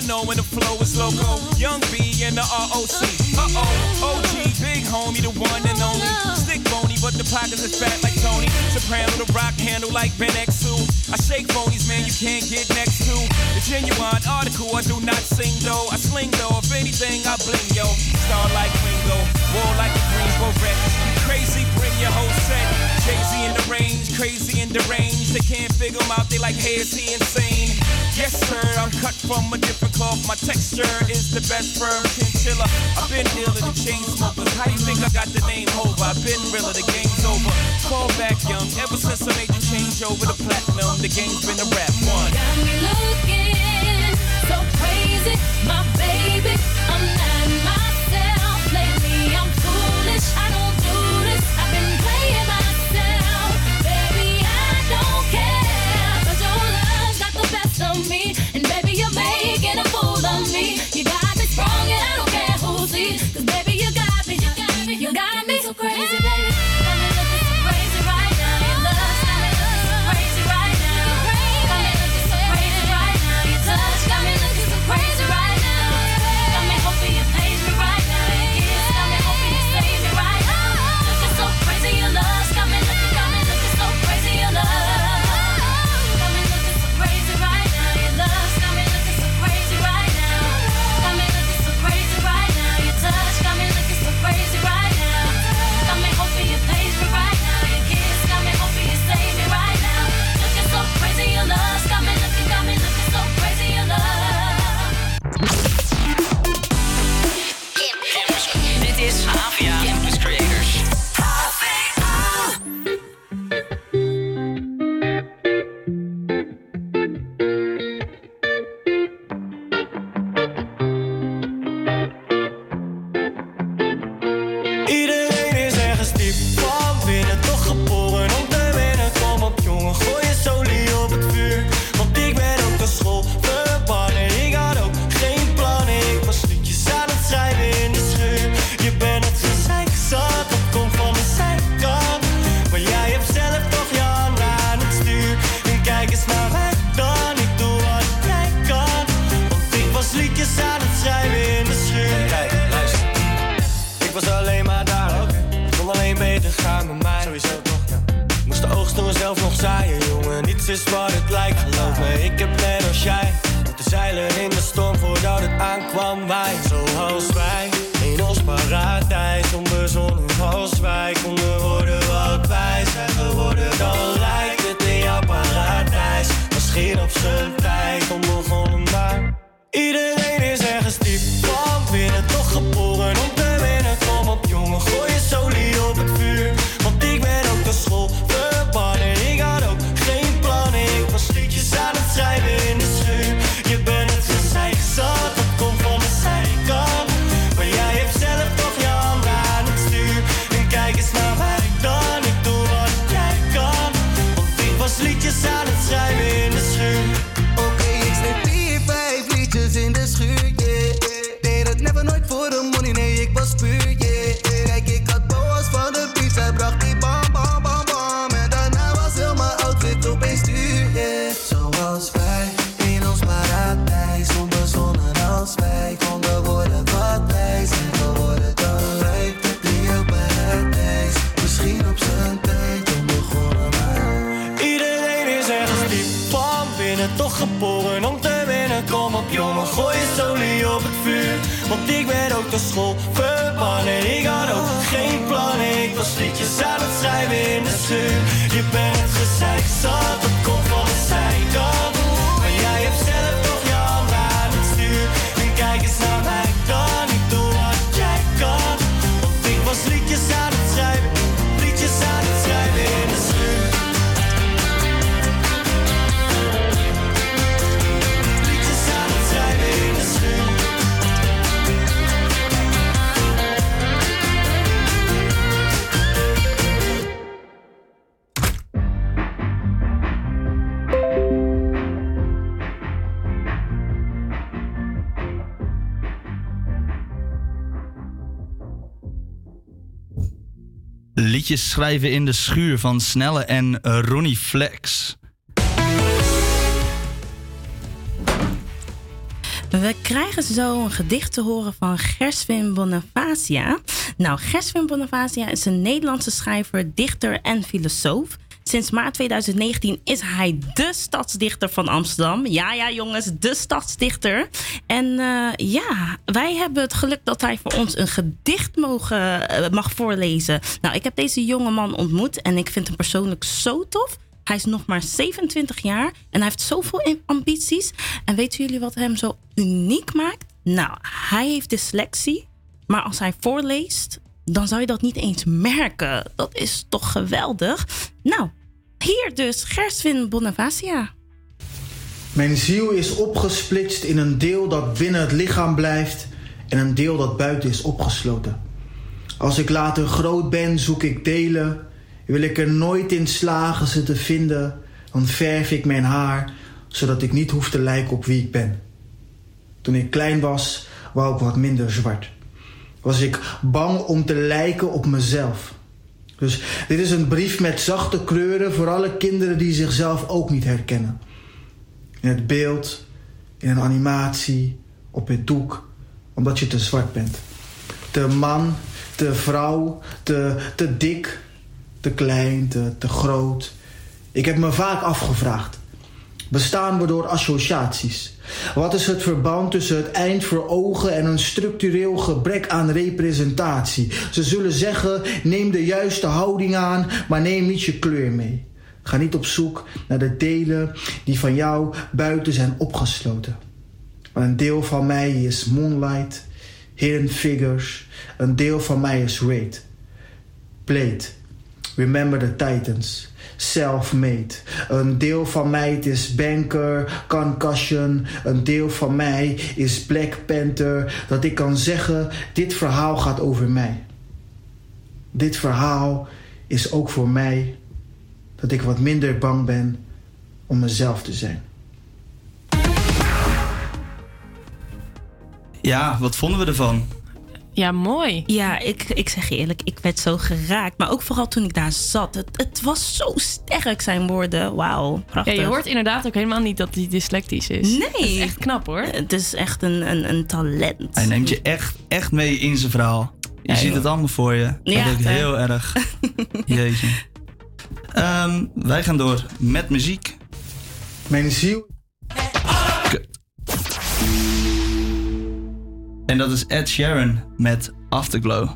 know when the flow is loco. Young B and the ROC. Uh oh, OG, big homie, the one and only. Stick bony, but the pockets is fat like Tony. Soprano, the rock handle like Ben X2. I shake phonies, man, you can't get next to. The genuine article, I do not sing though. I sling though, if anything, I bling yo. Star like Ringo, war like a Greensboro wreck. Crazy, bring your whole set. Jay-Z in the range, crazy and deranged. They can't figure him out, they like, hey, is he insane? Yes, sir, I'm cut from a different cloth. My texture is the best firm chinchilla. I've been dealing the chain smokers. How you think I got the name over? I've been realer, the game's over. Fall back young, ever since I made the change over to platinum, the game's been a rap one. Got me looking so crazy, my baby. I'm not school verbannen. Ik had ook geen plannen, ik was liedjes aan het schrijven in de schuur. Je bent gezeik zat, Schrijven in de schuur van Snelle en Ronnie Flex. We krijgen zo een gedicht te horen van Gerswin Bonifacia. Nou, Gerswin Bonifacia is een Nederlandse schrijver, dichter en filosoof. Sinds maart 2019 is hij de stadsdichter van Amsterdam. Ja, ja, jongens, de stadsdichter. En eh, ja, wij hebben het geluk dat hij voor ons een gedicht mogen, eh, mag voorlezen. Nou, ik heb deze jonge man ontmoet en ik vind hem persoonlijk zo tof. Hij is nog maar 27 jaar en hij heeft zoveel ambities. En weten jullie wat hem zo uniek maakt? Nou, hij heeft dyslexie, maar als hij voorleest, dan zou je dat niet eens merken. Dat is toch geweldig? Nou, hier dus Gerswin Bonavacia. Mijn ziel is opgesplitst in een deel dat binnen het lichaam blijft en een deel dat buiten is opgesloten. Als ik later groot ben, zoek ik delen. Wil ik er nooit in slagen ze te vinden, dan verf ik mijn haar zodat ik niet hoef te lijken op wie ik ben. Toen ik klein was, wou ik wat minder zwart. Was ik bang om te lijken op mezelf. Dus dit is een brief met zachte kleuren voor alle kinderen die zichzelf ook niet herkennen. In het beeld, in een animatie, op het doek, omdat je te zwart bent. Te man, te vrouw, te, te dik, te klein, te, te groot. Ik heb me vaak afgevraagd. Bestaan we door associaties? Wat is het verband tussen het eind voor ogen en een structureel gebrek aan representatie? Ze zullen zeggen: neem de juiste houding aan, maar neem niet je kleur mee. Ga niet op zoek naar de delen die van jou buiten zijn opgesloten. Maar een deel van mij is moonlight, hidden figures. Een deel van mij is raid. Plate. Remember the Titans. Self-made. Een deel van mij is banker, concussion. Een deel van mij is Black Panther. Dat ik kan zeggen, dit verhaal gaat over mij. Dit verhaal is ook voor mij dat ik wat minder bang ben om mezelf te zijn. Ja, wat vonden we ervan? Ja, mooi. Ja, ik, ik zeg je eerlijk, ik werd zo geraakt. Maar ook vooral toen ik daar zat. Het, het was zo sterk, zijn woorden. Wauw, prachtig. Ja, je hoort inderdaad ook helemaal niet dat hij dyslectisch is. Nee. Is echt knap, hoor. Het is echt een, een, een talent. Hij neemt je echt, echt mee in zijn verhaal. Je ziet het allemaal voor je. Dat vind ik heel erg. Jezus. Ehm, wij gaan door met muziek. Mijn ziel En dat is Ed Sheeran met Afterglow.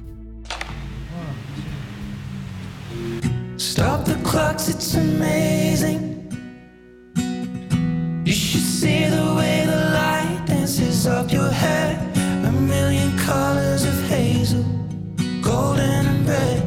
Stop the clocks, it's amazing. You should see the way the light dances up your. A million colors of hazel, golden and red.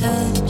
touch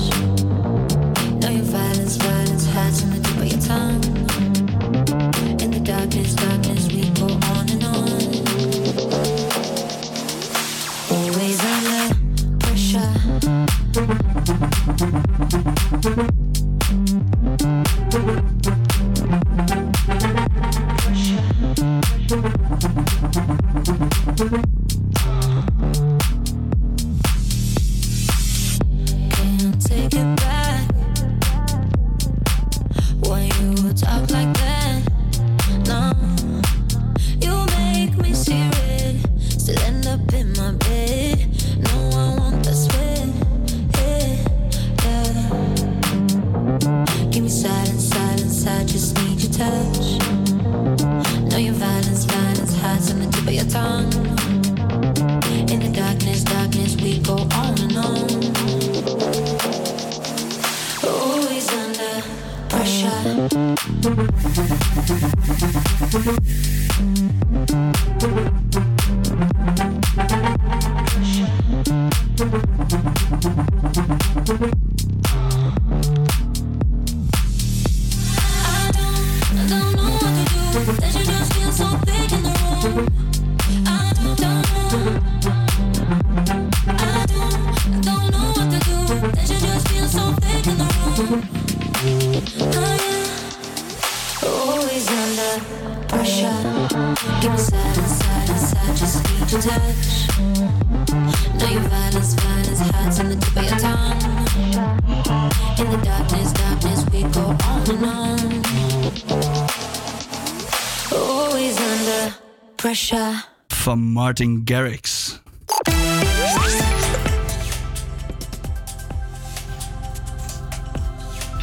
Martin Garrix.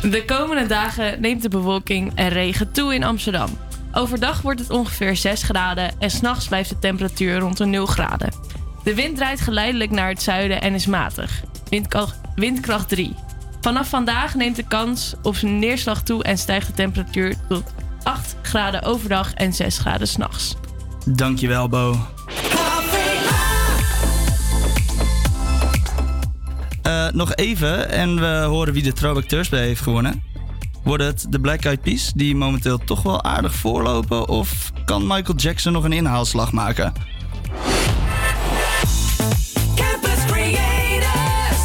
De komende dagen neemt de bewolking en regen toe in Amsterdam. Overdag wordt het ongeveer 6 graden en s'nachts blijft de temperatuur rond de 0 graden. De wind draait geleidelijk naar het zuiden en is matig. Windkracht, windkracht 3. Vanaf vandaag neemt de kans op zijn neerslag toe en stijgt de temperatuur tot 8 graden overdag en 6 graden s'nachts. Dankjewel, Bo. Nog even en we horen wie de Throwback Thursday heeft gewonnen. Wordt het de Black Eyed Peas die momenteel toch wel aardig voorlopen? Of kan Michael Jackson nog een inhaalslag maken? Campus Creators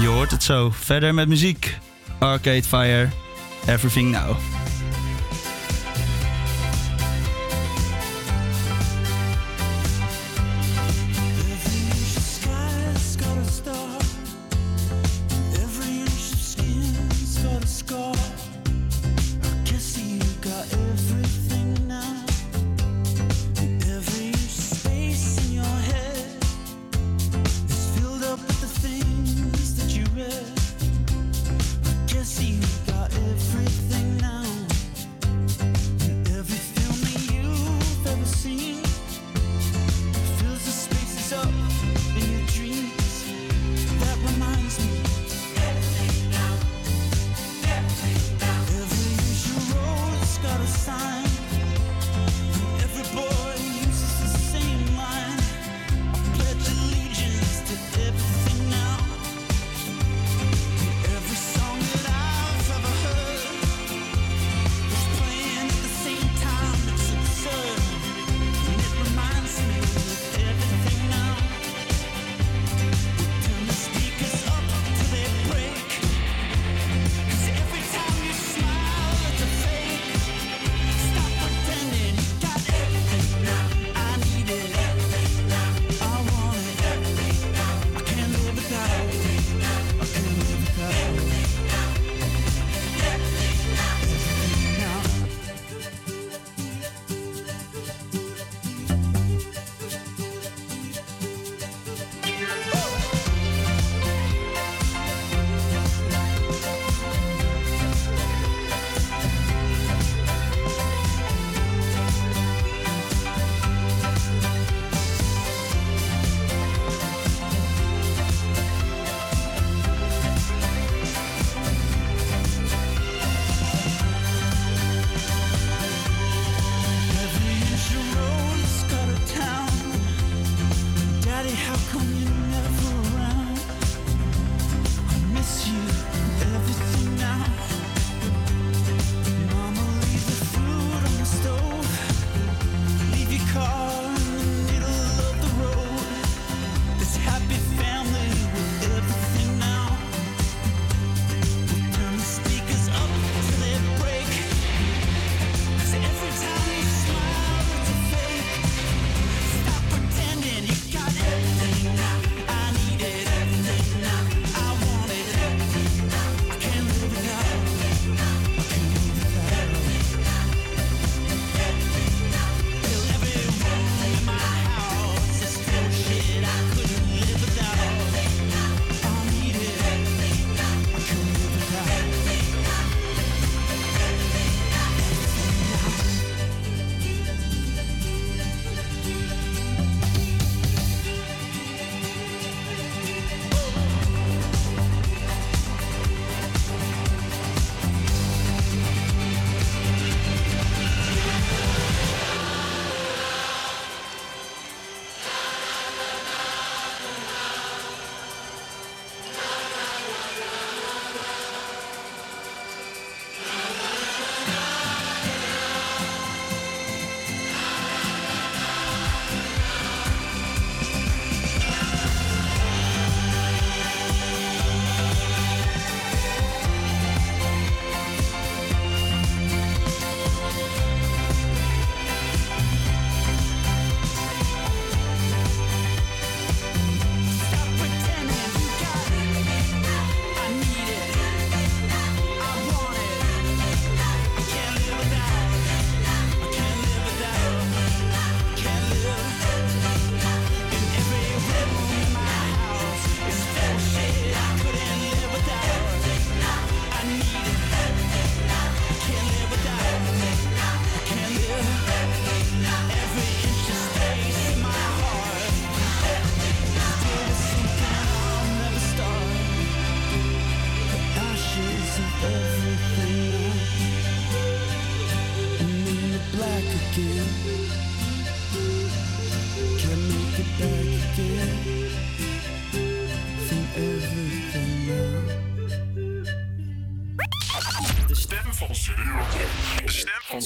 Je hoort het zo. Verder met muziek. Arcade Fire, Everything Now.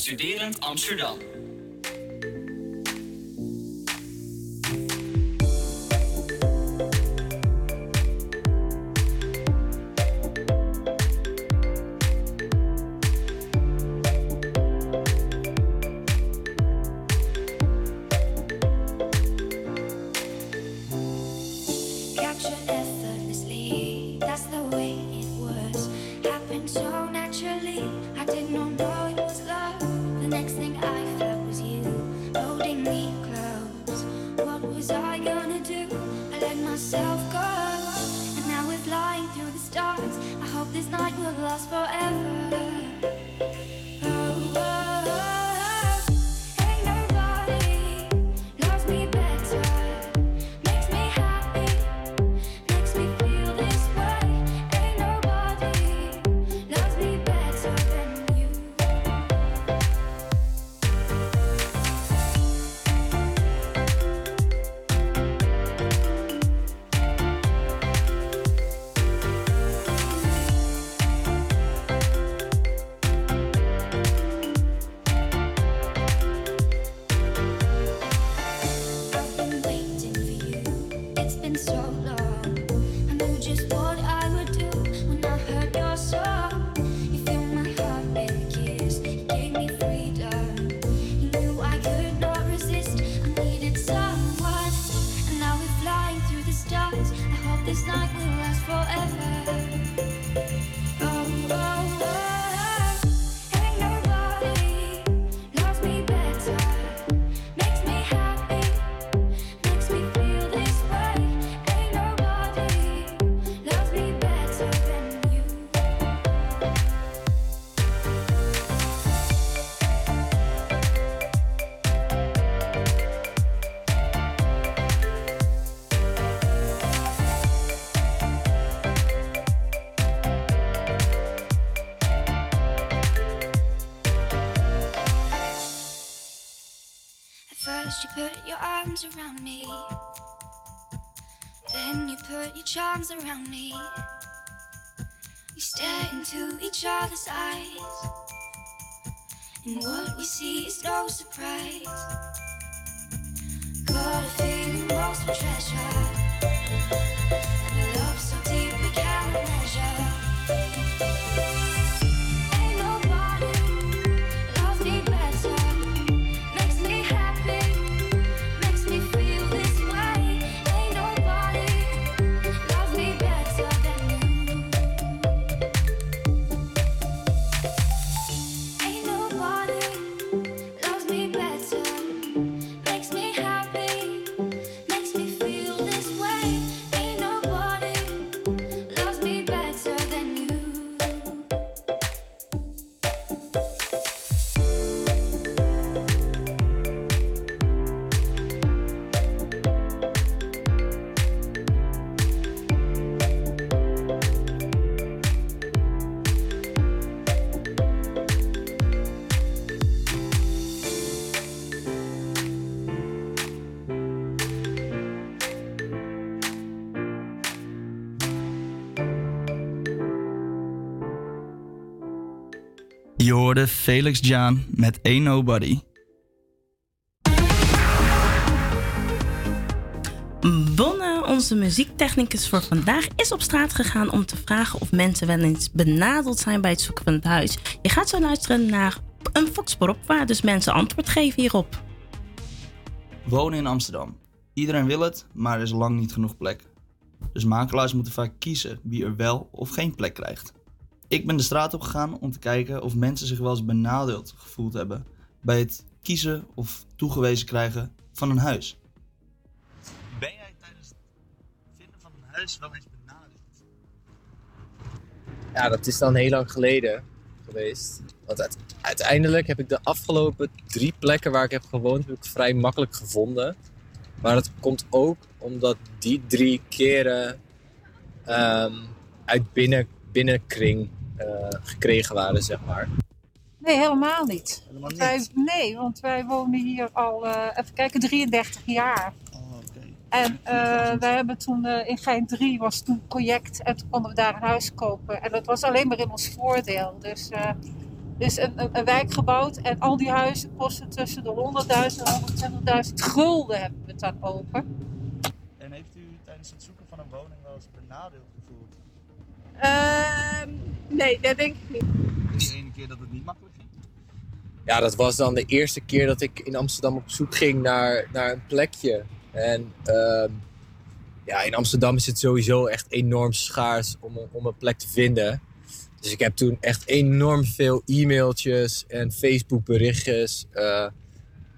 Studerend Amsterdam. Charms around me. We stare into each other's eyes. And what we see is no surprise. Got a feeling for treasure. Je hoorde Felix Jaan met Ain't Nobody. Bonne, onze muziektechnicus voor vandaag, is op straat gegaan om te vragen of mensen wel eens benadeld zijn bij het zoeken van het huis. Je gaat zo luisteren naar een foxprop waar dus mensen antwoord geven hierop. Wonen in Amsterdam. Iedereen wil het, maar er is lang niet genoeg plek. Dus makelaars moeten vaak kiezen wie er wel of geen plek krijgt. Ik ben de straat op gegaan om te kijken of mensen zich wel eens benadeeld gevoeld hebben bij het kiezen of toegewezen krijgen van een huis. Ben jij tijdens het vinden van een huis wel eens benadeeld? Ja, dat is dan heel lang geleden geweest. Want uite- uiteindelijk heb ik de afgelopen drie plekken waar ik heb gewoond, heb ik vrij makkelijk gevonden. Maar dat komt ook omdat die drie keren ehm, uit binnen, binnenkring eh, gekregen waren, zeg maar. Nee, helemaal niet. Helemaal Want Wij, nee, want wij wonen hier al, eh, even kijken, 33 jaar. Oh, En eh, wij hebben toen in Gein 3 was toen een project en toen konden we daar een huis kopen. En dat was alleen maar in ons voordeel. Dus, eh, dus een, een, een wijk gebouwd en al die huizen kosten tussen de 100.000 en 120.000 gulden hebben we het dan over. En heeft u tijdens het zoeken van een woning wel eens benadeeld nee, dat denk ik niet. Die ene keer dat het niet makkelijk ging? Ja, dat was dan de eerste keer dat ik in Amsterdam op zoek ging naar, naar een plekje. En ehm, ja, in Amsterdam is het sowieso echt enorm schaars om, een- om een plek te vinden. Dus ik heb toen echt enorm veel e-mailtjes en Facebook berichtjes eh,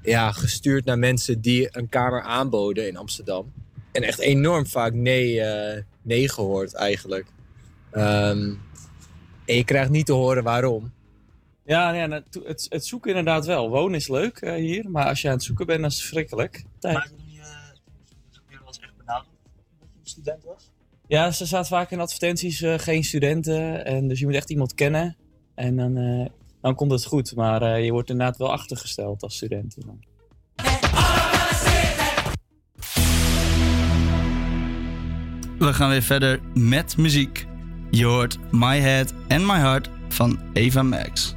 ja, gestuurd naar mensen die een kamer aanboden in Amsterdam. En echt enorm vaak nee, eh, nee gehoord eigenlijk. Ehm, en je krijgt niet te horen waarom. Ja, ja nou, het, het zoeken inderdaad wel. Wonen is leuk eh, hier, maar als je aan het zoeken bent, dan is het verschrikkelijk. Tijd. Maar toen je, toen je was echt benadeeld dat je een student was? Ja, ze staat vaak in advertenties eh, geen studenten. En dus je moet echt iemand kennen. En dan, eh, dan komt het goed. Maar eh, je wordt inderdaad wel achtergesteld als student. Dan. We gaan weer verder met muziek. Je hoort My Head and My Heart van Eva Max.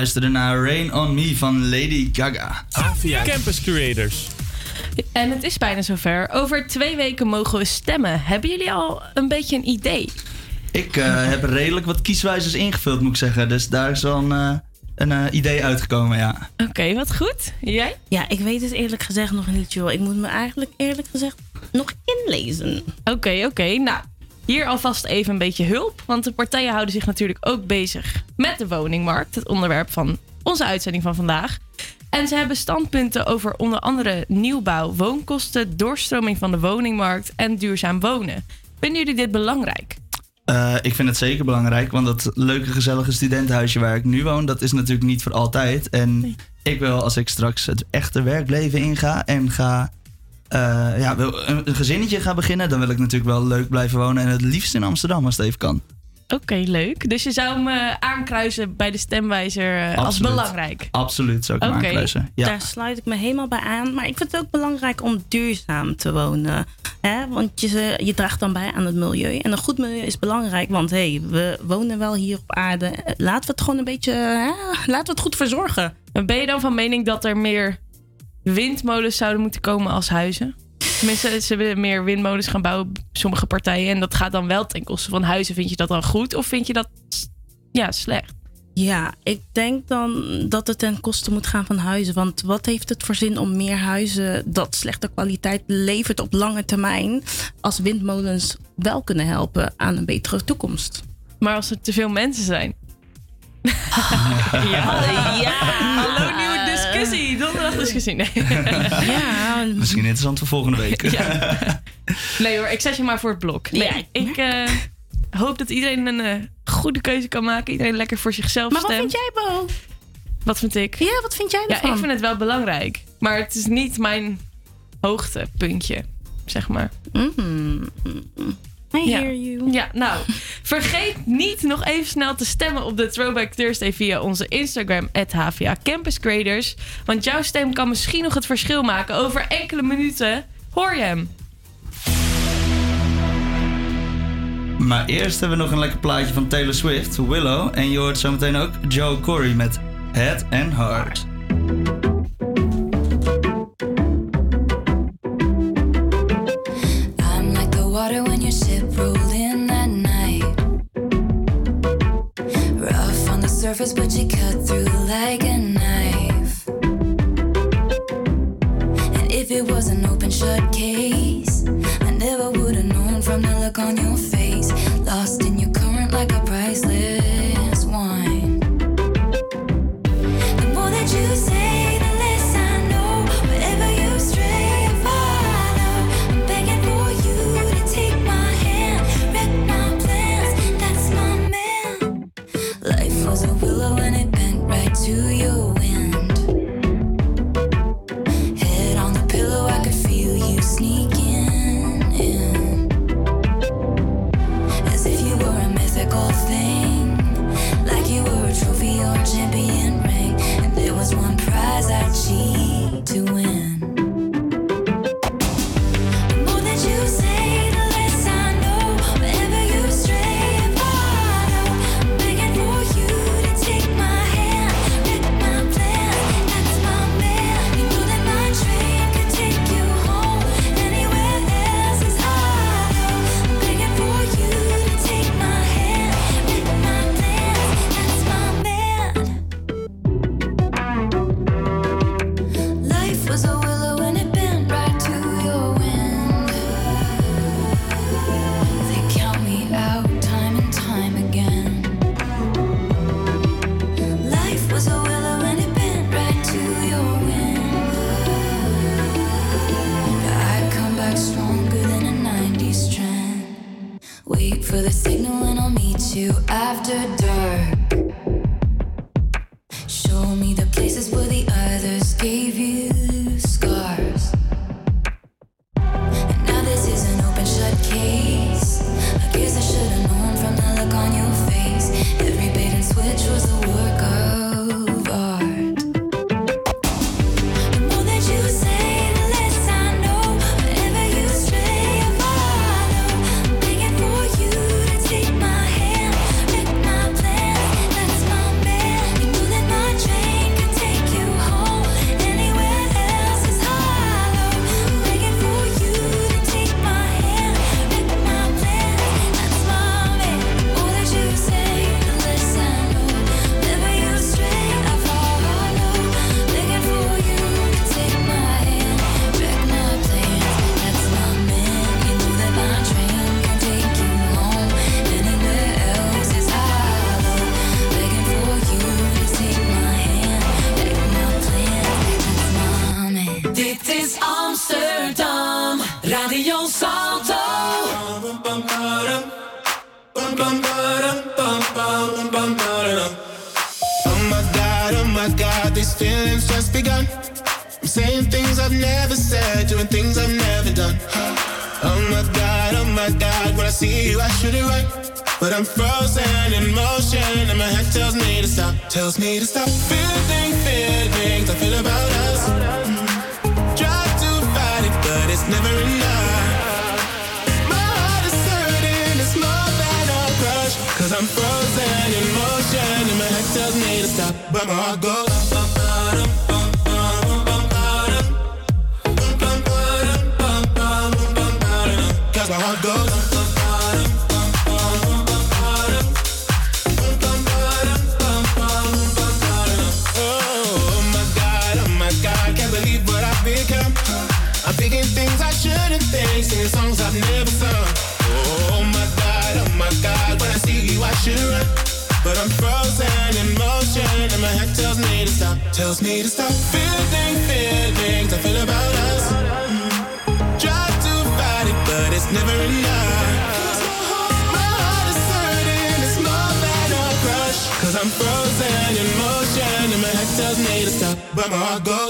Luisterde naar Rain on Me van Lady Gaga. Avia Campus Creators. En het is bijna zover. Over twee weken mogen we stemmen. Hebben jullie al een beetje een idee? Ik eh, heb redelijk wat kieswijzers ingevuld, moet ik zeggen. Dus daar is wel een, eh, een eh, idee uitgekomen, ja. Oké, wat goed. Jij? Ja, ik weet het eerlijk gezegd nog niet, joh. Ik moet me eigenlijk eerlijk gezegd nog inlezen. Oké, oké. Nou, hier alvast even een beetje hulp. Want de partijen houden zich natuurlijk ook bezig met de woningmarkt. Het onderwerp van onze uitzending van vandaag. En ze hebben standpunten over onder andere nieuwbouw, woonkosten, doorstroming van de woningmarkt en duurzaam wonen. Vinden jullie dit belangrijk? Eh, ik vind het zeker belangrijk, want dat leuke, gezellige studentenhuisje waar ik nu woon, dat is natuurlijk niet voor altijd. En ik wil, als ik straks het echte werkleven inga en ga, ja, wil een, gezinnetje ga beginnen, dan wil ik natuurlijk wel leuk blijven wonen. En het liefst in Amsterdam, als het even kan. Oké, leuk. Dus je zou hem eh, aankruisen bij de stemwijzer eh, als belangrijk. Absoluut, zou ik hem aankruisen. Ja. Daar sluit ik me helemaal bij aan. Maar ik vind het ook belangrijk om duurzaam te wonen. Hè? Want je, je draagt dan bij aan het milieu. En een goed milieu is belangrijk. Want hey, we wonen wel hier op aarde. Eh, Laten we het gewoon een beetje... Hè? Laten we het goed verzorgen. En ben je dan van mening dat er meer windmolens zouden moeten komen als huizen? Tenminste, ze willen meer windmolens gaan bouwen, sommige partijen. En dat gaat dan wel ten koste van huizen. Vind je dat dan goed of vind je dat ja, slecht? Ja, ik denk dan dat het ten koste moet gaan van huizen. Want wat heeft het voor zin om meer huizen dat slechte kwaliteit levert op lange termijn, als windmolens wel kunnen helpen aan een betere toekomst? Maar als er te veel mensen zijn. ja, ja. Hallo, discussie. Donderdag discussie. Nee. ja. Misschien interessant voor volgende week. nee hoor, ik zet je maar voor het blok. Nee, ik eh, hoop dat iedereen een eh, goede keuze kan maken. Iedereen lekker voor zichzelf Maar wat stemt. vind jij, Bo? Wat vind ik? Ja, wat vind jij Ja, ervan? ik vind het wel belangrijk. Maar het is niet mijn hoogtepuntje, zeg maar. Mm. I ja. hear you. Ja, nou, vergeet niet nog even snel te stemmen op de Throwback Thursday via onze Instagram, HVA Campus Creators. Want jouw stem kan misschien nog het verschil maken. Over enkele minuten hoor je hem. Maar eerst hebben we nog een lekker plaatje van Taylor Swift, Willow. En je hoort zometeen ook Joe Corey met Head and Heart. Tells me to. To stop, but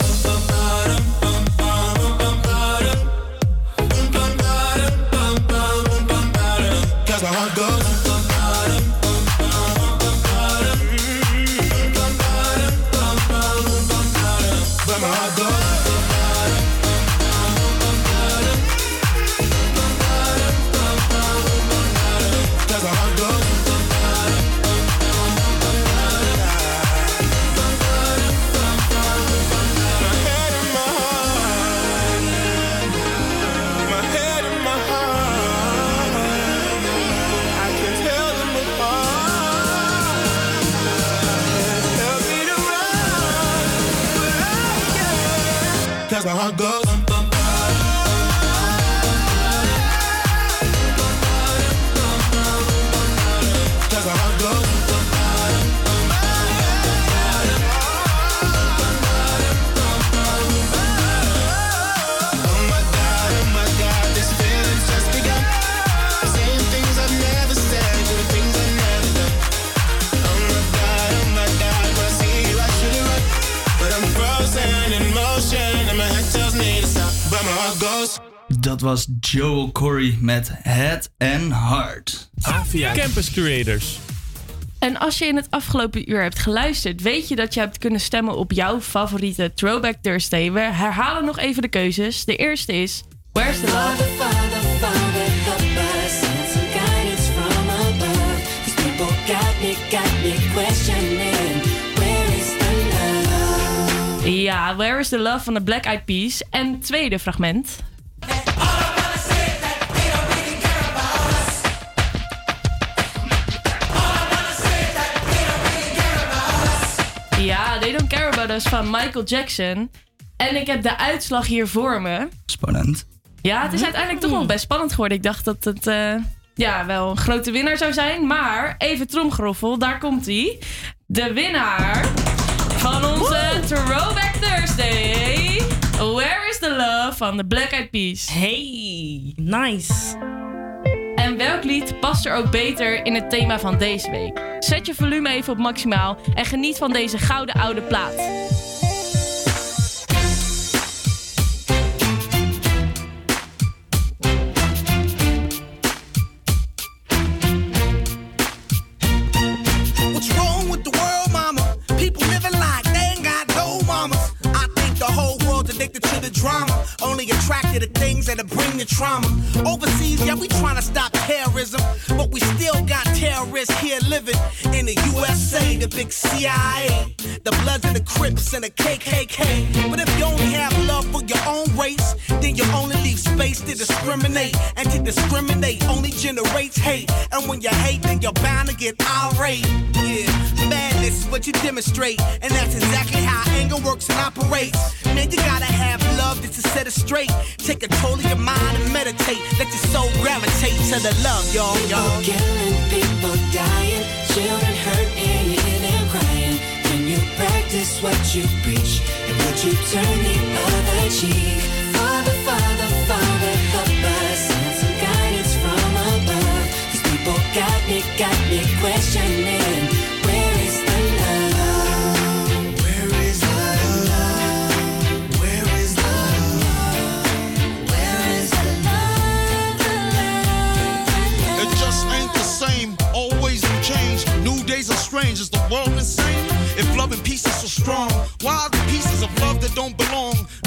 I got Joel Corey met Head and Heart. Avia Campus Creators. En als je in het afgelopen uur hebt geluisterd, weet je dat je hebt kunnen stemmen op jouw favoriete Throwback Thursday. We herhalen nog even de keuzes. De eerste is Where's the Love? Ja, Where is the Love van de Black Eyed Peas. En het tweede fragment. Van Michael Jackson. En ik heb de uitslag hier voor me. Spannend. Ja, het is uiteindelijk toch wel best spannend geworden. Ik dacht dat het eh, ja, wel een grote winnaar zou zijn. Maar even tromgeroffel, daar komt hij. De winnaar van onze Throwback Thursday. Where is the Love van de Black Eyed Peas. Hey, nice. Welk lied past er ook beter in het thema van deze week? Zet je volume even op maximaal en geniet van deze gouden oude plaat. Only attracted to things that'll bring the trauma. Overseas, yeah, we trying to stop terrorism. But we still got terrorists here living in the USA, the big CIA. The Bloods and the Crips and the KKK. But if discriminate. And to discriminate only generates hate. And when you hate, then you're bound to get irate. Yeah, madness is what you demonstrate. And that's exactly how anger works and operates. Man, you gotta have love just to set it straight. Take control of your mind and meditate. Let your soul gravitate to the love, y'all. y'all. killing, people dying, children hurt, and you hear them crying. When you practice what you preach, and would you turn the other cheek? Father, Father, It just ain't the same. Always in change. New days are strange. Is the world insane? If love and so strong, why are the pieces of love that don't belong?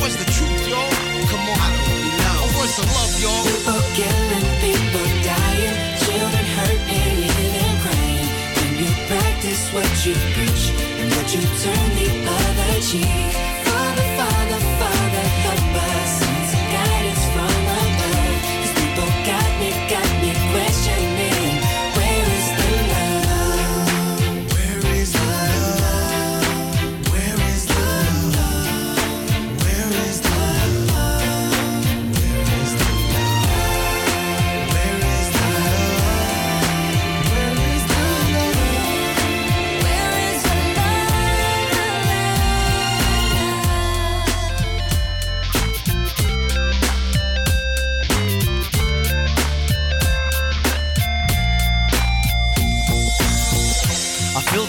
What's the truth, y'all? Come on. I don't know. What's the love, y'all? People killing, people dying, children hurt and you crying. When you practice what you preach and what you turn the other cheek.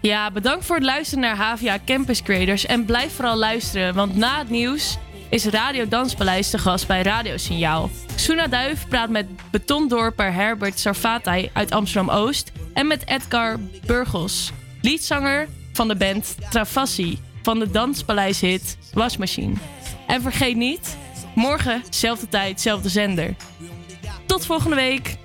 Ja, bedankt voor het luisteren naar HVA Campus Creators. En blijf vooral luisteren, want na het nieuws is Radio Danspaleis te gast bij Radiosignaal. Suna Duif praat met betondorper Herbert Sarfatay uit Amsterdam-Oost... en met Edgar Burgos, liedzanger van de band Travassi... van de Danspaleis-hit Wasmachine. En vergeet niet, morgen, zelfde tijd, zelfde zender. Tot volgende week!